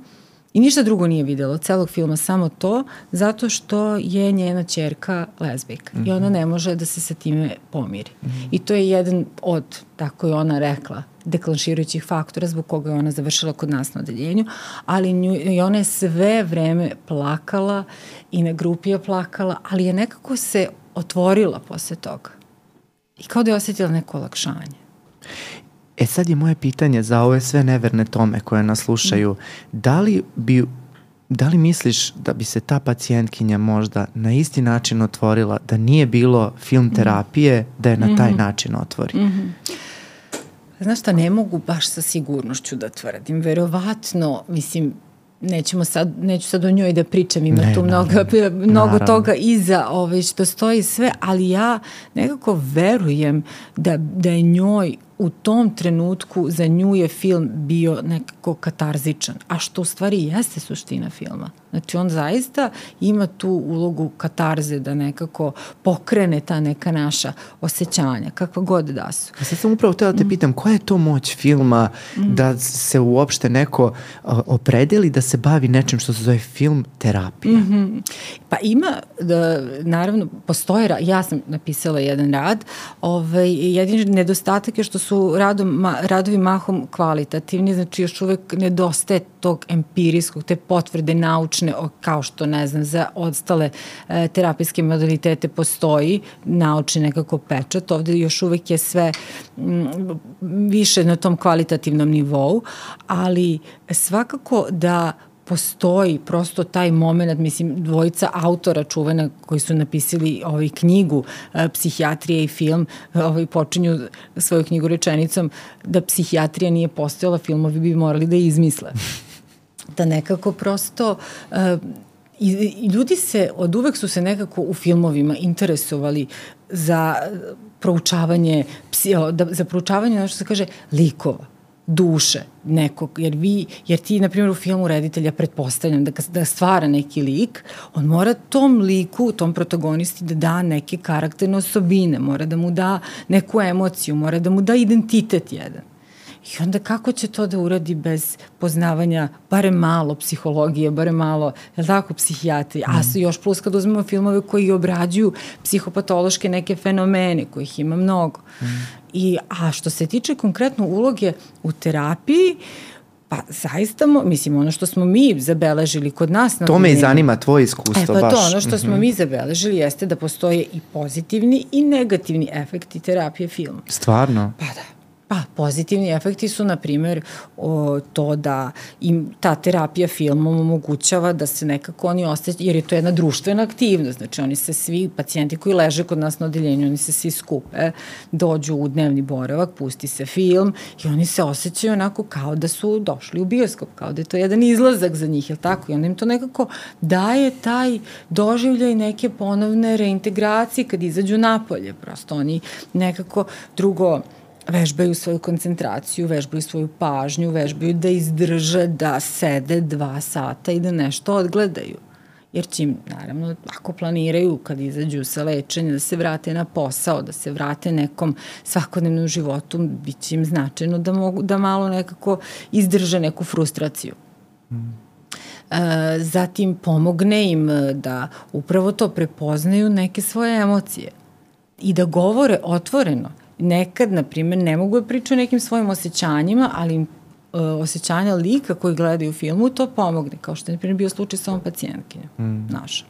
I ništa drugo nije videlo celog filma, samo to, zato što je njena čerka lezbijka mm -hmm. i ona mhm. ne može da se sa time pomiri. Mm -hmm. I to je jedan od, tako je ona rekla, deklanširujućih faktora zbog koga je ona završila kod nas na odeljenju, ali nju, i ona je sve vreme plakala i na grupi je plakala, ali je nekako se otvorila posle toga. I kao da je osetila neko olakšanje. E sad je moje pitanje za ove sve neverne tome koje nas slušaju, da li bi Da li misliš da bi se ta pacijentkinja možda na isti način otvorila, da nije bilo film mhm. terapije, da je na taj mhm. način otvori? Mm -hmm. Znaš šta, ne mogu baš sa sigurnošću da tvrdim. Verovatno, mislim, nećemo sad, neću sad o njoj da pričam, ima ne, tu mnogo, naravno, mnogo toga iza ove, što stoji sve, ali ja nekako verujem da, da je njoj u tom trenutku za nju je film bio nekako katarzičan, a što u stvari jeste suština filma. Znači on zaista ima tu ulogu katarze da nekako pokrene ta neka naša osjećanja, kakva god da su. A sad sam upravo htela da te mm. pitam, koja je to moć filma mm. da se uopšte neko opredeli da se bavi nečim što se zove film terapija? Mm -hmm. Pa ima, da, naravno, postoje, ja sam napisala jedan rad, ovaj, jedin nedostatak je što su radom, ma, radovi mahom kvalitativni, znači još uvek nedostaje tog empirijskog, te potvrde naučne slične, kao što ne znam, za ostale e, terapijske modalitete postoji naučni nekako pečat, ovde još uvek je sve m, više na tom kvalitativnom nivou, ali svakako da postoji prosto taj moment, mislim, dvojica autora čuvena koji su napisali ovaj knjigu e, Psihijatrija i film, e, ovaj počinju svoju knjigu rečenicom da psihijatrija nije postojala, filmovi bi morali da izmisle. Da nekako prosto e, I, I ljudi se, od uvek su se nekako u filmovima interesovali za proučavanje, da, za proučavanje, ono što se kaže, likova duše nekog, jer vi, jer ti, na primjer, u filmu reditelja pretpostavljam da, da stvara neki lik, on mora tom liku, tom protagonisti da da neke karakterne osobine, mora da mu da neku emociju, mora da mu da identitet jedan. I onda kako će to da uradi bez poznavanja bare malo psihologije, bare malo, je li tako, psihijatrije, mm. a mhm. još plus kad uzmemo filmove koji obrađuju psihopatološke neke fenomene, kojih ima mnogo. Mm. I, a što se tiče konkretno uloge u terapiji, Pa zaista, mislim, ono što smo mi zabeležili kod nas... Na to me i zanima, tvoje iskustvo, e, pa baš. to, ono što smo mm -hmm. mi zabeležili jeste da postoje i pozitivni i negativni efekti terapije filma. Stvarno? Pa da. Pa, pozitivni efekti su, na primjer, o, to da im ta terapija filmom omogućava da se nekako oni osjećaju, jer je to jedna društvena aktivnost, znači oni se svi, pacijenti koji leže kod nas na odeljenju, oni se svi skupe, dođu u dnevni boravak, pusti se film i oni se osjećaju onako kao da su došli u bioskop, kao da je to jedan izlazak za njih, je tako? I onda im to nekako daje taj doživljaj neke ponovne reintegracije kad izađu napolje, prosto oni nekako drugo, vežbaju svoju koncentraciju, vežbaju svoju pažnju, vežbaju da izdrže, da sede dva sata i da nešto odgledaju. Jer će im, naravno, ako planiraju kad izađu sa lečenja, da se vrate na posao, da se vrate nekom svakodnevnom životu, bit će im značajno da, mogu, da malo nekako izdrže neku frustraciju. Mm. E, zatim pomogne im da upravo to prepoznaju neke svoje emocije i da govore otvoreno nekad, na primjer, ne mogu da pričaju nekim svojim osjećanjima, ali im uh, osjećanja lika koji gledaju u filmu to pomogne, kao što je, na primjer, bio slučaj sa ovom pacijentkinjom, mm. naša.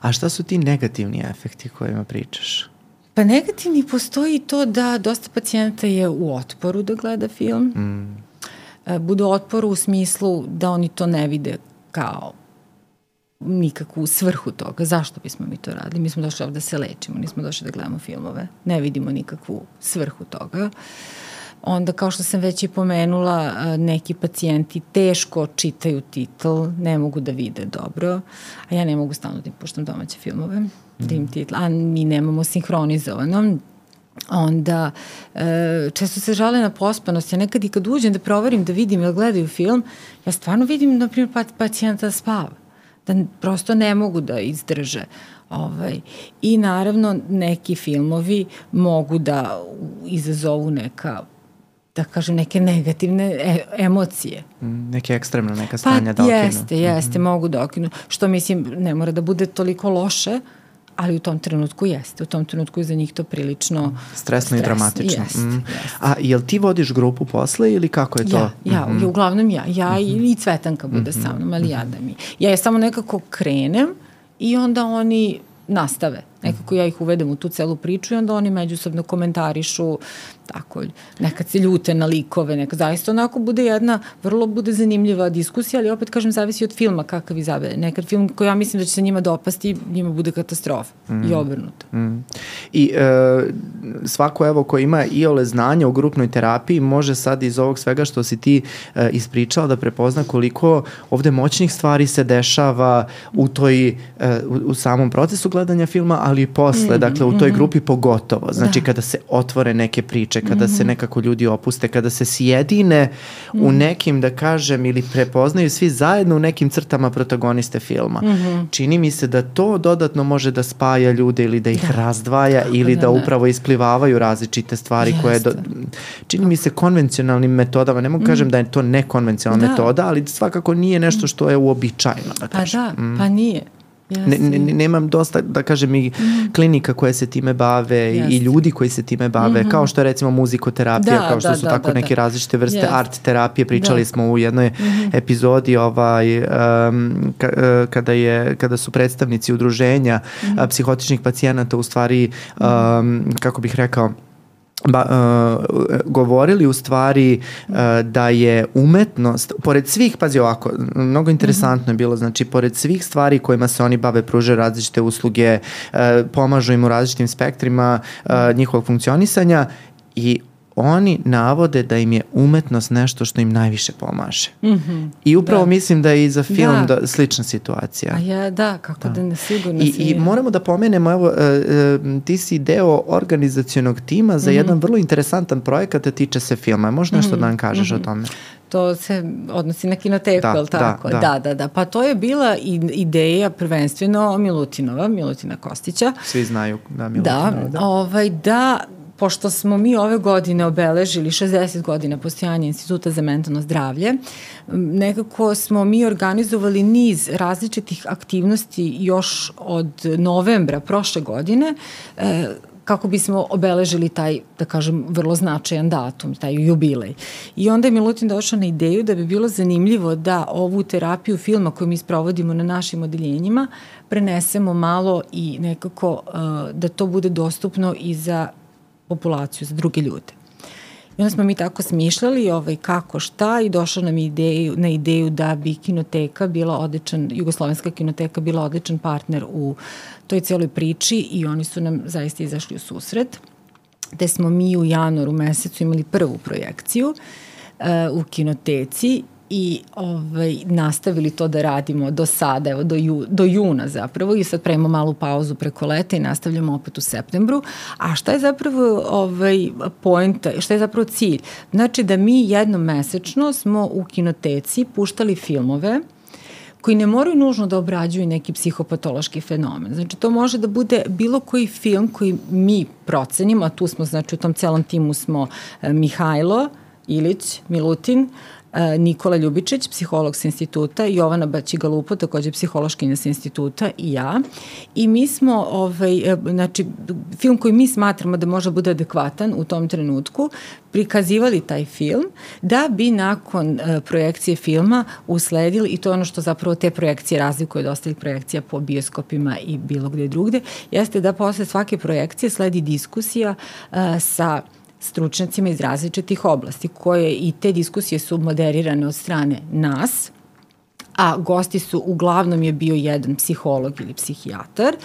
A šta su ti negativni efekti kojima pričaš? Pa negativni postoji to da dosta pacijenta je u otporu da gleda film. Mm. Uh, budu otporu u smislu da oni to ne vide kao nikakvu svrhu toga. Zašto bismo mi to radili? Mi smo došli ovde da se lečimo, nismo došli da gledamo filmove. Ne vidimo nikakvu svrhu toga. Onda, kao što sam već i pomenula, neki pacijenti teško čitaju titl, ne mogu da vide dobro, a ja ne mogu stalno da im puštam domaće filmove, da im titl, a mi nemamo sinhronizovano, onda e, često se žale na pospanost. Ja nekad i kad uđem da proverim da vidim ili gledaju film, ja stvarno vidim, na primjer, pacijenta spava da prosto ne mogu da izdrže. Ovaj. I naravno neki filmovi mogu da izazovu neka da kažem, neke negativne e emocije. Mm, neke ekstremne neka stanja pa, da okinu. Jeste, jeste, mm -hmm. mogu da okinu. Što mislim, ne mora da bude toliko loše, ali u tom trenutku jeste. U tom trenutku je za njih to prilično stresno stres, i dramatično. Jeste, mm. jeste. A jel ti vodiš grupu posle ili kako je to? Ja, ja, mm -hmm. uglavnom ja. Ja mm -hmm. i Cvetanka bude mm -hmm. sa mnom, ali mm -hmm. ja da mi. Ja je samo nekako krenem i onda oni nastave. Nekako ja ih uvedem u tu celu priču i onda oni međusobno komentarišu, tako, nekad se ljute na likove, neka zaista onako bude jedna, vrlo bude zanimljiva diskusija, ali opet kažem, zavisi od filma kakav izabere. Nekad film koji ja mislim da će se njima dopasti, njima bude katastrofa mm. i obrnuto. Mm. I e, svako evo ko ima i ole znanja u grupnoj terapiji može sad iz ovog svega što si ti e, ispričala da prepozna koliko ovde moćnih stvari se dešava u toj, e, u, u samom procesu gledanja filma, ali i posle, mm, dakle u toj mm, grupi pogotovo. Znači da. kada se otvore neke priče, kada mm se mhm. nekako ljudi opuste, kada se sjedine mm. u nekim, da kažem, ili prepoznaju svi zajedno u nekim crtama protagoniste filma. Mm -hmm. Čini mi se da to dodatno može da spaja ljude ili da ih da. razdvaja Kako ili da, da upravo isplivavaju različite stvari Jeste. koje do, čini mi se konvencionalnim metodama, ne mogu mm. kažem da je to nekonvencionalna da. metoda, ali svakako nije nešto što je uobičajeno, da kažem. Pa da, mm. pa nije. Ne, ne, nemam dosta, da kažem, i mm. klinika koje se time bave yes. i ljudi koji se time bave, mm -hmm. kao što je recimo muzikoterapija, da, kao što da, su da, tako da, neke da. različite vrste yes. art terapije. Pričali da. smo u jednoj mm -hmm. epizodi ovaj, um, ka, uh, kada, je, kada su predstavnici udruženja mm -hmm. psihotičnih pacijenata u stvari, um, kako bih rekao, ba, uh, govorili u stvari uh, da je umetnost, pored svih, pazi ovako, mnogo interesantno je bilo, znači pored svih stvari kojima se oni bave, pružaju različite usluge, uh, pomažu im u različitim spektrima uh, njihovog funkcionisanja i oni navode da im je umetnost nešto što im najviše pomaže. Mm -hmm. I upravo da. mislim da je i za film da. da slična situacija. A ja, da, kako da, da ne sigurno I, I moramo da pomenemo, evo, uh, uh, ti si deo organizacionog tima za mm -hmm. jedan vrlo interesantan projekat da tiče se filma. Možda nešto mm -hmm. da nam kažeš mm -hmm. o mhm. tome? To se odnosi na kinoteku, da, je li da, tako? Da, da. da, da, da. Pa to je bila ideja prvenstveno Milutinova, Milutina Kostića. Svi znaju da Milutinova. Da, da. Ovaj, da pošto smo mi ove godine obeležili 60 godina postojanja Instituta za mentalno zdravlje, nekako smo mi organizovali niz različitih aktivnosti još od novembra prošle godine, e, kako bismo obeležili taj, da kažem, vrlo značajan datum, taj jubilej. I onda je Milutin došao na ideju da bi bilo zanimljivo da ovu terapiju filma koju mi sprovodimo na našim odeljenjima prenesemo malo i nekako uh, da to bude dostupno i za populaciju, za druge ljude. I onda smo mi tako smišljali ovaj, kako šta i došla nam ideju, na ideju da bi kinoteka bila odličan, jugoslovenska kinoteka bila odličan partner u toj celoj priči i oni su nam zaista izašli u susret. Te smo mi u januaru mesecu imali prvu projekciju uh, u kinoteci i ovaj, nastavili to da radimo do sada, evo do, ju, do juna zapravo i sad premo malu pauzu preko leta i nastavljamo opet u septembru. A šta je zapravo ovaj, pojenta, šta je zapravo cilj? Znači da mi jednom mesečno smo u kinoteci puštali filmove koji ne moraju nužno da obrađuju neki psihopatološki fenomen. Znači, to može da bude bilo koji film koji mi procenimo, a tu smo, znači, u tom celom timu smo eh, Mihajlo, Ilić, Milutin, E, Nikola Ljubičić, psiholog sa instituta, Jovana Baćigalupo, takođe psihološkinja sa instituta i ja. I mi smo, ovaj, e, znači, film koji mi smatramo da može bude adekvatan u tom trenutku, prikazivali taj film da bi nakon uh, projekcije filma usledili i to je ono što zapravo te projekcije razlikuje od ostalih projekcija po bioskopima i bilo gde drugde, jeste da posle svake projekcije sledi diskusija uh, sa stručnjacima iz različitih oblasti, koje i te diskusije su moderirane od strane nas, a gosti su, uglavnom je bio jedan psiholog ili psihijatar,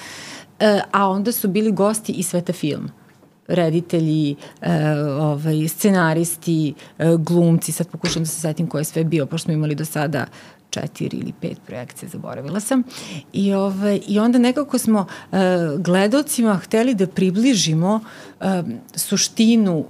e, a onda su bili gosti i sveta filma reditelji, e, ovaj, scenaristi, e, glumci, sad pokušam da se setim ko je sve bio, pošto smo imali do sada četiri ili pet projekcije, zaboravila sam. I, ovaj, i onda nekako smo uh, gledalcima hteli da približimo uh, suštinu uh,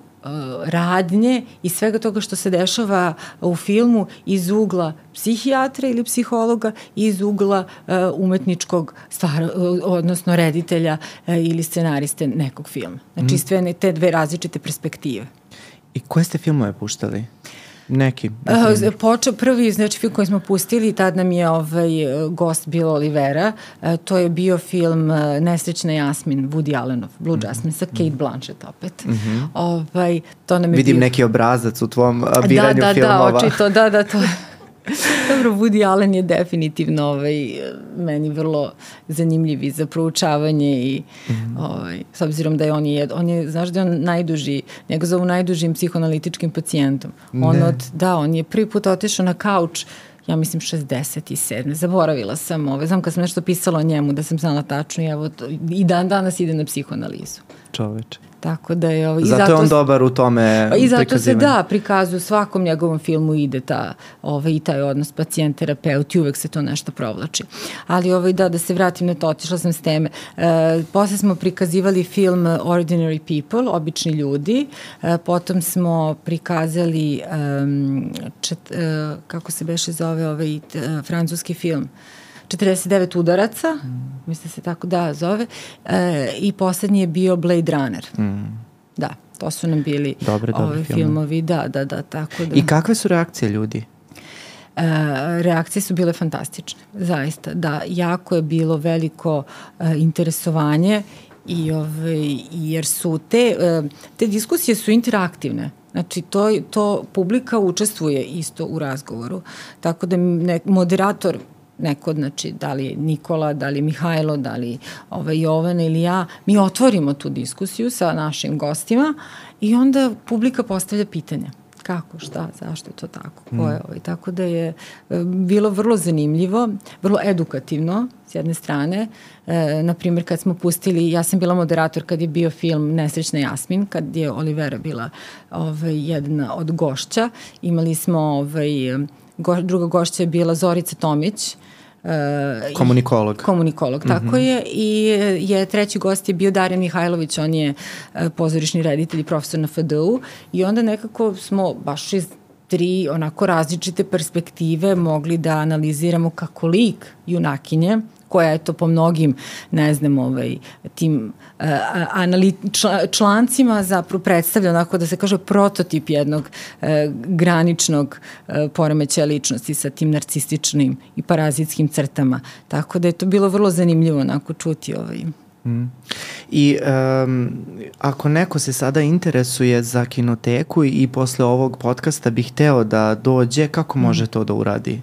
radnje i svega toga što se dešava u filmu iz ugla psihijatra ili psihologa i iz ugla uh, umetničkog stvara, uh, odnosno reditelja ili scenariste nekog filma. Znači mm. sve te dve različite perspektive. I koje ste filmove puštali? Neki. Uh, počeo prvi, znači film koji smo pustili, tad nam je ovaj gost Bill Olivera, uh, to je bio film uh, Nesrećna Jasmin, Woody Allenov, Blue -hmm. Jasmine, sa Kate Blanchett opet. Mm -hmm. ovaj, to nam je Vidim bio... neki obrazac u tvom biranju da, da, filmova. Da, da, očito, da, da, to Dobro, Woody Allen je definitivno ovaj, meni vrlo zanimljiv i za proučavanje i mm. ovaj, s obzirom da je on je, on je, znaš da je on najduži, njega zovu najdužim psihoanalitičkim pacijentom. On ne. od, da, on je prvi put otišao na kauč ja mislim 67. Zaboravila sam ove. Znam kad sam nešto pisala o njemu da sam znala tačno i evo to, i dan danas ide na psihoanalizu. Čoveče. Tako da je... Ovaj, zato, zato je on dobar u tome pa I zato se da, prikazuje u svakom njegovom filmu ide ta, ovaj, i taj odnos pacijent-terapeut i uvek se to nešto provlači. Ali ovaj, da, da se vratim na to, otišla sam s teme. E, posle smo prikazivali film Ordinary People, Obični ljudi, e, potom smo prikazali um, čet, e, kako se beše zove ovaj, e, francuski film 49 udaraca, mm. mislim se tako da zove, e, i poslednji je bio Blade Runner. Mm. Da, to su nam bili dobre, dobre ove filmovi. Da, da, da, tako da. I kakve su reakcije ljudi? reakcije su bile fantastične, zaista. Da, jako je bilo veliko e, interesovanje i ovaj, jer su te, e, te diskusije su interaktivne. Znači, to, to publika učestvuje isto u razgovoru. Tako da ne, moderator neko, znači, da li je Nikola, da li je Mihajlo, da li ovaj, Jovana ili ja, mi otvorimo tu diskusiju sa našim gostima i onda publika postavlja pitanja kako, šta, zašto je to tako, ko je mm. ovaj. Tako da je e, bilo vrlo zanimljivo, vrlo edukativno s jedne strane. E, naprimjer, kad smo pustili, ja sam bila moderator kad je bio film Nesrećna Jasmin, kad je Olivera bila ovaj, jedna od gošća. Imali smo, ovaj, go, druga gošća je bila Zorica Tomić, Uh, komunikolog. Komunikolog, tako mm -hmm. je. I je treći gost je bio Darjan Mihajlović, on je uh, pozorišni reditelj i profesor na FDU i onda nekako smo baš iz tri onako različite perspektive mogli da analiziramo kako lik junakinje koja je to po mnogim, ne znam, ovaj, tim uh, anali, člancima zapravo predstavlja onako da se kaže prototip jednog uh, graničnog uh, poremećaja ličnosti sa tim narcističnim i parazitskim crtama. Tako da je to bilo vrlo zanimljivo onako čuti ovaj, Mm. I um, ako neko se sada interesuje za kinoteku i posle ovog podcasta bi hteo da dođe, kako može mm. to da uradi?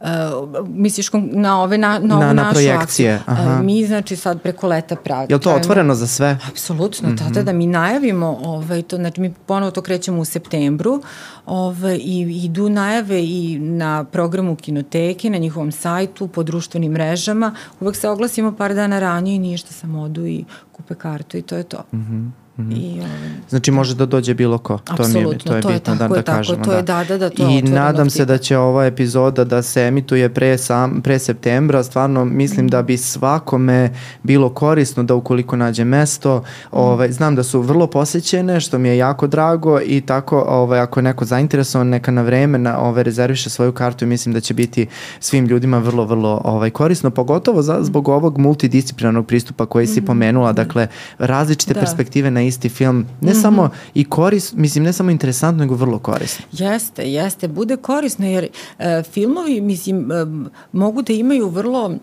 Uh, misliš na ove na, na, na, na projekcije. Akciju. Aha. Uh, mi znači sad preko leta pravimo. Je li to otvoreno za sve? Apsolutno, mm -hmm. tada da mi najavimo, ovaj, to, znači mi ponovo to krećemo u septembru ovaj, i idu najave i na programu kinoteke, na njihovom sajtu, po društvenim mrežama. Uvek se oglasimo par dana ranije i ništa, samo odu i kupe kartu i to je to. Mm -hmm. Mm -hmm. I, ovaj, znači može da dođe bilo ko. To, mi, to je to bitno je tako, da, da tako, kažemo. To je, da, da, da, to I nadam se da će ova epizoda da se emituje pre, sam, pre septembra. Stvarno mislim mm. da bi svakome bilo korisno da ukoliko nađe mesto. Mm. Ovaj, znam da su vrlo posećene, što mi je jako drago i tako ovaj, ako je neko zainteresovan, neka na vreme na, ovaj, rezerviše svoju kartu i mislim da će biti svim ljudima vrlo, vrlo ovaj, korisno. Pogotovo za, zbog ovog multidisciplinarnog pristupa koji si mm. pomenula. Dakle, različite da. perspektive na isti film, ne mm -hmm. samo i koris, mislim ne samo interesantno, nego vrlo korisno. Jeste, jeste, bude korisno jer uh, filmovi, mislim, uh, mogu da imaju vrlo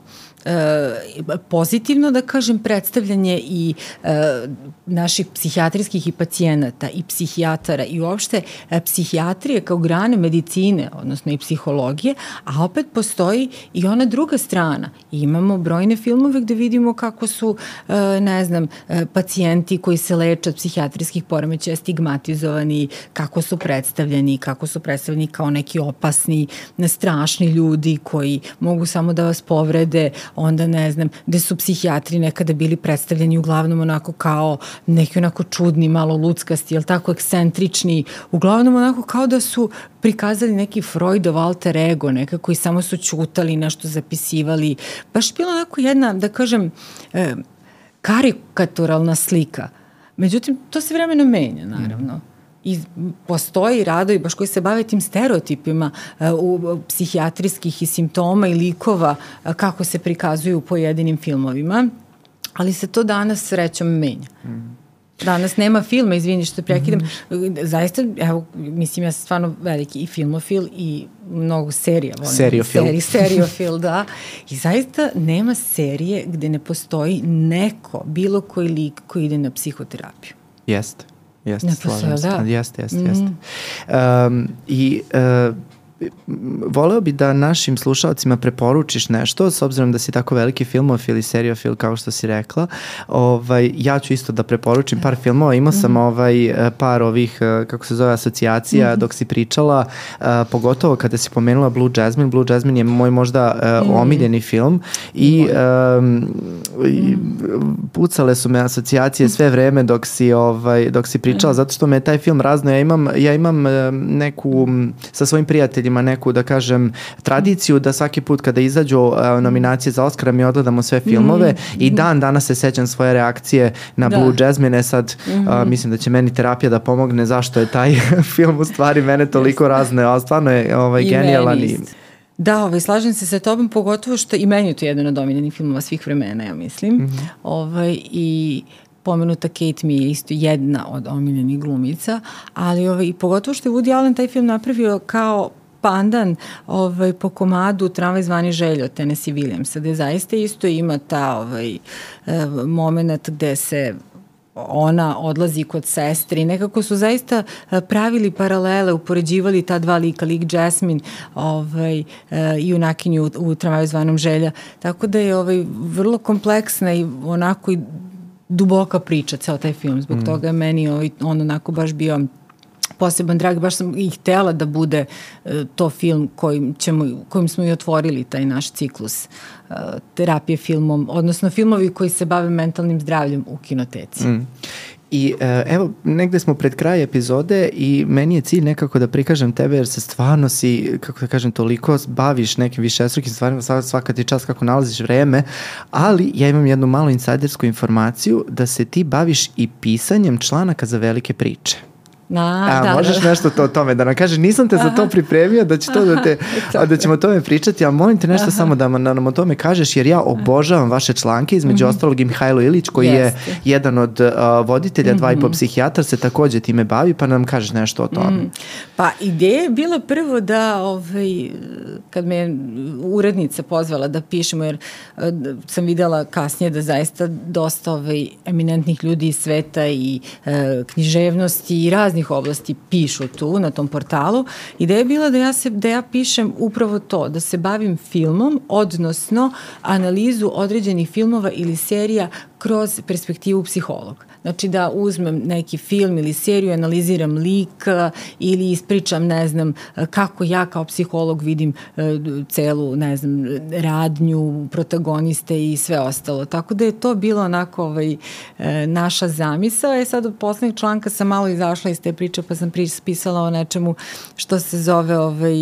pozitivno da kažem predstavljanje i e, naših psihijatrijskih i pacijenata i psihijatara i uopšte e, psihijatrije kao grane medicine, odnosno i psihologije, a opet postoji i ona druga strana. Imamo brojne filmove gde vidimo kako su, e, ne znam, e, pacijenti koji se leče od psihijatrijskih poremećaja stigmatizovani, kako su predstavljeni, kako su predstavljeni kao neki opasni, strašni ljudi koji mogu samo da vas povrede, onda ne znam, gde su psihijatri nekada bili predstavljeni uglavnom onako kao neki onako čudni, malo luckasti, jel tako, ekscentrični, uglavnom onako kao da su prikazali neki Freudov alter ego, neka koji samo su čutali, nešto zapisivali. Baš bilo onako jedna, da kažem, e, karikaturalna slika. Međutim, to se vremeno menja, naravno. Mm i postoji radovi baš koji se bave tim stereotipima uh, u psihijatrijskih i simptoma i likova uh, kako se prikazuju u pojedinim filmovima, ali se to danas srećom menja. Mm. Danas nema filma, izvini što prekidam. Mm -hmm. Zaista, evo, mislim, ja sam stvarno veliki i filmofil i mnogo serija. Volim. Seriofil. Seri, seriofil, da. I zaista nema serije gde ne postoji neko, bilo koji lik koji ide na psihoterapiju. Jeste. Jeste, slažem se. Da. Jeste, jeste, mm. jeste. Um, I uh, voleo bi da našim slušalcima preporučiš nešto, s obzirom da si tako veliki filmofil i seriofil kao što si rekla. Ovaj, ja ću isto da preporučim par filmova. Imao sam -hmm. ovaj, par ovih, kako se zove, asocijacija mm -hmm. dok si pričala, uh, pogotovo kada si pomenula Blue Jasmine. Blue Jasmine je moj možda uh, mm -hmm. omiljeni film i, um, i pucale su me asocijacije sve vreme dok si, ovaj, dok si pričala, zato što me taj film razno. Ja imam, ja imam neku, sa svojim prijateljima ima neku, da kažem, tradiciju da svaki put kada izađu uh, nominacije za Oscara mi odgledamo sve filmove mm -hmm. i dan danas se sećam svoje reakcije na da. Blue Jasmine, sad mm -hmm. uh, mislim da će meni terapija da pomogne zašto je taj film u stvari mene toliko razne, a stvarno je ovaj, I genijalan i Da, ovaj, slažem se sa tobom, pogotovo što i meni je to jedan od omiljenih filmova svih vremena, ja mislim. Mm -hmm. ovaj, I pomenuta Kate mi je isto jedna od omiljenih glumica, ali ovaj, pogotovo što je Woody Allen taj film napravio kao pandan ovaj, po komadu Tramvaj zvani željo Tennessee Williamsa, gde zaista isto ima ta ovaj, eh, moment gde se ona odlazi kod sestri. Nekako su zaista eh, pravili paralele, upoređivali ta dva lika, lik Jasmine ovaj, eh, i unakinju u, u tramvaju zvanom želja. Tako da je ovaj, vrlo kompleksna i onako i duboka priča, ceo taj film. Zbog mm. toga je meni ovaj, on onako baš bio poseban drag, baš sam i htela da bude e, to film kojim, ćemo, kojim smo i otvorili taj naš ciklus e, terapije filmom, odnosno filmovi koji se bave mentalnim zdravljem u kinoteci. Mm. I e, evo, negde smo pred kraj epizode i meni je cilj nekako da prikažem tebe jer se stvarno si, kako da kažem, toliko baviš nekim višestrukim stvarima svaka ti čas kako nalaziš vreme, ali ja imam jednu malu insajdersku informaciju da se ti baviš i pisanjem članaka za velike priče. Na, A, da, možeš da. nešto to o tome da nam kaže, nisam te za to pripremio, da će to da te, a da ćemo o tome pričati, ali molim te nešto Aha. samo da, da nam o tome kažeš, jer ja obožavam vaše članke, između mm -hmm. ostalog i Mihajlo Ilić, koji Jeste. je jedan od uh, voditelja, mm -hmm. dva i po mhm. psihijatar, se takođe time bavi, pa nam kažeš nešto o tome. Mm. Pa ideja je bila prvo da, ovaj, kad me urednica pozvala da pišemo, jer uh, sam videla kasnije da zaista dosta ovaj, eminentnih ljudi iz sveta i uh, književnosti i raznih raznih oblasti pišu tu na tom portalu. Ideja je bila da ja, se, da ja pišem upravo to, da se bavim filmom, odnosno analizu određenih filmova ili serija kroz perspektivu psihologa. Znači da uzmem neki film ili seriju, analiziram lik ili ispričam, ne znam, kako ja kao psiholog vidim e, celu, ne znam, radnju, protagoniste i sve ostalo. Tako da je to bilo onako ovaj, e, naša zamisa. E sad od poslednjeg članka sam malo izašla iz te priče pa sam pisala o nečemu što se zove ovaj,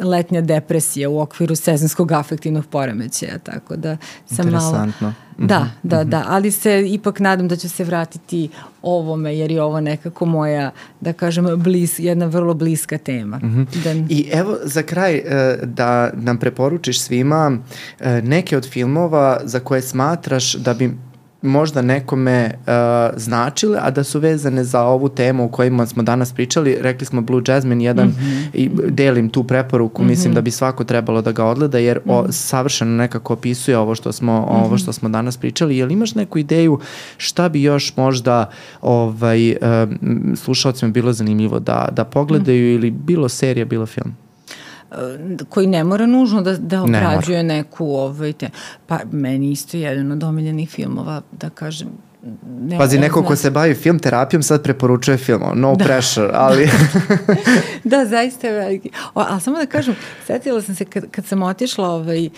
letnja depresija u okviru sezonskog afektivnog poremećaja. Tako da sam malo Da, mhm, da, mhm. da, ali se ipak nadam da će se vratiti ovome, jer je ovo nekako moja, da kažem, blis, jedna vrlo bliska tema. Mm -hmm. da... I evo za kraj e, da nam preporučiš svima e, neke od filmova za koje smatraš da bi možda nekome uh, značile, a da su vezane za ovu temu o kojima smo danas pričali. Rekli smo Blue Jasmine jedan mm -hmm. i delim tu preporuku, mm -hmm. mislim da bi svako trebalo da ga odgleda jer mm -hmm. o, mhm. savršeno nekako opisuje ovo što smo mm -hmm. ovo što smo danas pričali. Jel imaš neku ideju šta bi još možda ovaj um, slušaocima bilo zanimljivo da da pogledaju mm -hmm. ili bilo serija, bilo film? Koji ne mora nužno da, da obrađuje ne neku ovaj, te, pa meni isto jedan od omiljenih filmova da kažem Ne, Pazi, neko ko se bavi film terapijom sad preporučuje film, no da. pressure, ali... da, zaista je veliki. O, ali samo da kažem, setila sam se kad, kad sam otišla, ovaj,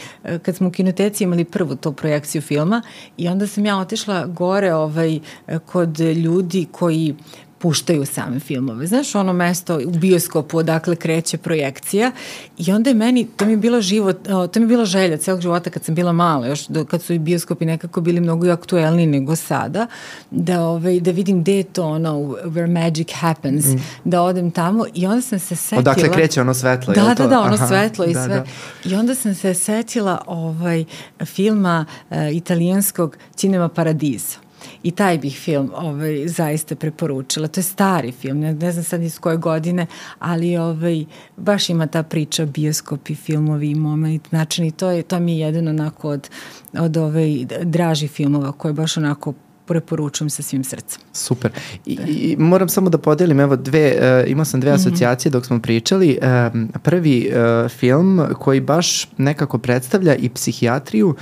kad smo u kinoteci imali prvu tu projekciju filma i onda sam ja otišla gore ovaj, kod ljudi koji puštaju same filmove. Znaš, ono mesto u bioskopu odakle kreće projekcija i onda je meni, to mi je bila život, to mi je bila želja celog života kad sam bila mala, još do, kad su i bioskopi nekako bili mnogo aktuelni nego sada, da, ovaj, da vidim gde je to ono, where magic happens, mm. da odem tamo i onda sam se setila... Odakle kreće ono svetlo, da, je to? Da, da, ono Aha, svetlo i da, sve. Da. I onda sam se setila ovaj, filma uh, italijanskog Cinema Paradiso i taj bih film ovaj, zaista preporučila. To je stari film, ne, ne znam sad iz koje godine, ali ovaj, baš ima ta priča bioskopi, filmovi i moment, znači i to, je, to mi je jedan onako od, od ovaj, draži filmova koje baš onako preporučujem sa svim srcem. Super. I, da. i moram samo da podelim, evo dve, uh, imao sam dve mhm. asocijacije dok smo pričali. Uh, prvi uh, film koji baš nekako predstavlja i psihijatriju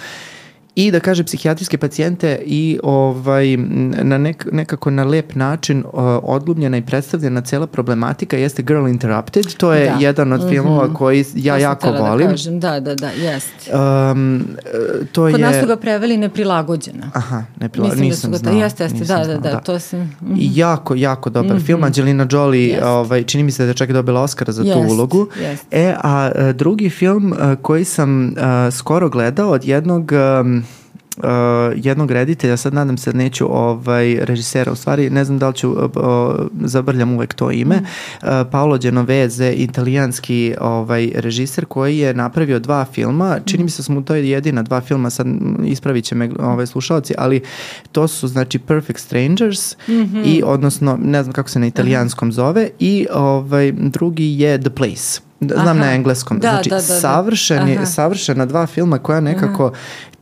i da kaže psihijatrijske pacijente i ovaj na nek, nekako na lep način uh, odlubljena i predstavljena cela problematika jeste Girl Interrupted. To je da. jedan od mm -hmm. filmova koji ja to jako da volim. Da, kažem. da, da, da, jest. Um, to Kod je... nas su ga preveli neprilagođena. Aha, neprilagođena. Nisam da su ga, znao. Jeste, jeste, da, da, da, da, to sam... Mm -hmm. Jako, jako dobar mm -hmm. film. Angelina Jolie, jest. ovaj, čini mi se da je čak dobila Oscara za jest, tu ulogu. Jest. E, a drugi film koji sam uh, skoro gledao od jednog um, uh, jednog reditelja, sad nadam se da neću ovaj, režisera, u stvari ne znam da li ću, uh, zabrljam uvek to ime, mm. uh, Paolo Genoveze, italijanski ovaj, režiser koji je napravio dva filma, čini mi se da smo to jedina dva filma, sad ispravit će me ovaj, slušalci, ali to su znači Perfect Strangers mm -hmm. i odnosno, ne znam kako se na italijanskom zove i ovaj, drugi je The Place. znam Aha. na engleskom. Da, znači, da, da, da. savršeni, savršena dva filma koja nekako,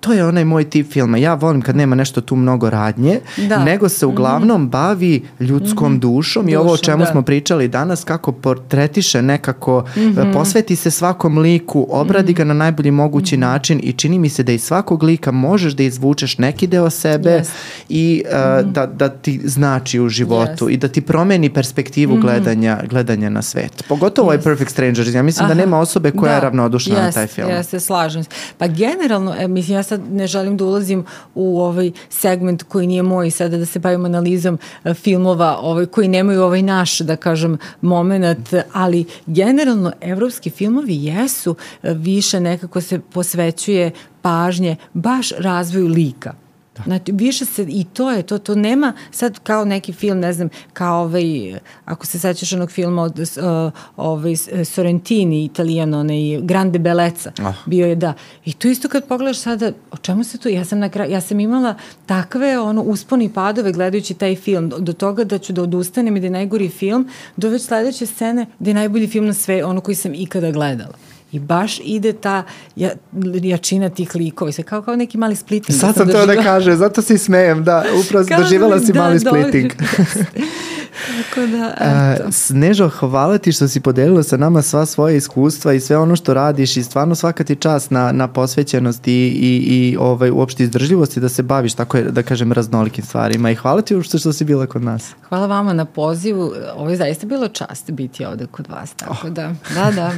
to je onaj moj tip filma. Ja volim kad nema nešto tu mnogo radnje, Da. nego se uglavnom bavi ljudskom dušom i ovo o čemu da. smo pričali danas, kako portretiše nekako, posveti se svakom liku, obradi ga na najbolji mogući način i čini mi se da iz svakog lika možeš da izvučeš neki deo sebe Jest. i uh, da, da ti znači u životu Jest. i da ti promeni perspektivu gledanja, gledanja na svet. Pogotovo ovaj Perfect Strangers. Ja mislim da Aha. nema osobe koja je Da. ravnodušna na Jeste, taj film. Slažem se. Pa generalno, e, mislim, ja sad ne želim da ulazim u ovaj segment koji nije moj sada da se bavim analizom e, filmova ovaj, koji nemaju ovaj naš, da kažem, moment, ali generalno evropski filmovi jesu e, više nekako se posvećuje pažnje baš razvoju lika. Znači, više se, i to je, to, to nema sad kao neki film, ne znam, kao ovaj, ako se sećaš onog filma od uh, ovaj, Sorrentini, italijan, onaj Grande Bellezza, Ah. bio je, da. I to isto kad pogledaš sada, o čemu se tu, ja sam na kraju, ja sam imala takve ono usponi padove gledajući taj film, do, do toga da ću da odustanem i da je najgori film, do već sledeće scene da je najbolji film na sve, ono koji sam ikada gledala. I baš ide ta ja, jačina tih likova. Sve kao, kao neki mali splitting. Sad sam to da kažem, zato se i smejem, da, upravo da, si da, mali splitting. Tako da, eto. Snežo, hvala ti što si podelila sa nama sva svoja iskustva i sve ono što radiš i stvarno svaka ti čast na, na posvećenosti i, i, i ovaj, uopšte izdržljivosti da se baviš tako je, da kažem raznolikim stvarima i hvala ti uopšte što si bila kod nas. Hvala vama na pozivu. Ovo je zaista bilo čast biti ovde kod vas. Tako da, da, da.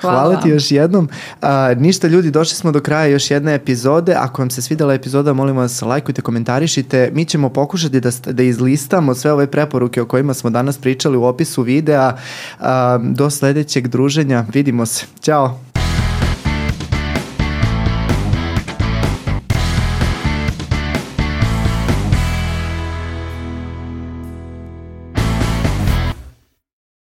Hvala, hvala ti još jednom. A, ništa ljudi, došli smo do kraja još jedne epizode. Ako vam se svidela epizoda, molim vas, lajkujte, komentarišite. Mi ćemo pokušati da, da izlistamo sve ove preporuke o kojima smo danas pričali u opisu videa. Do sledećeg druženja. Vidimo se. Ćao.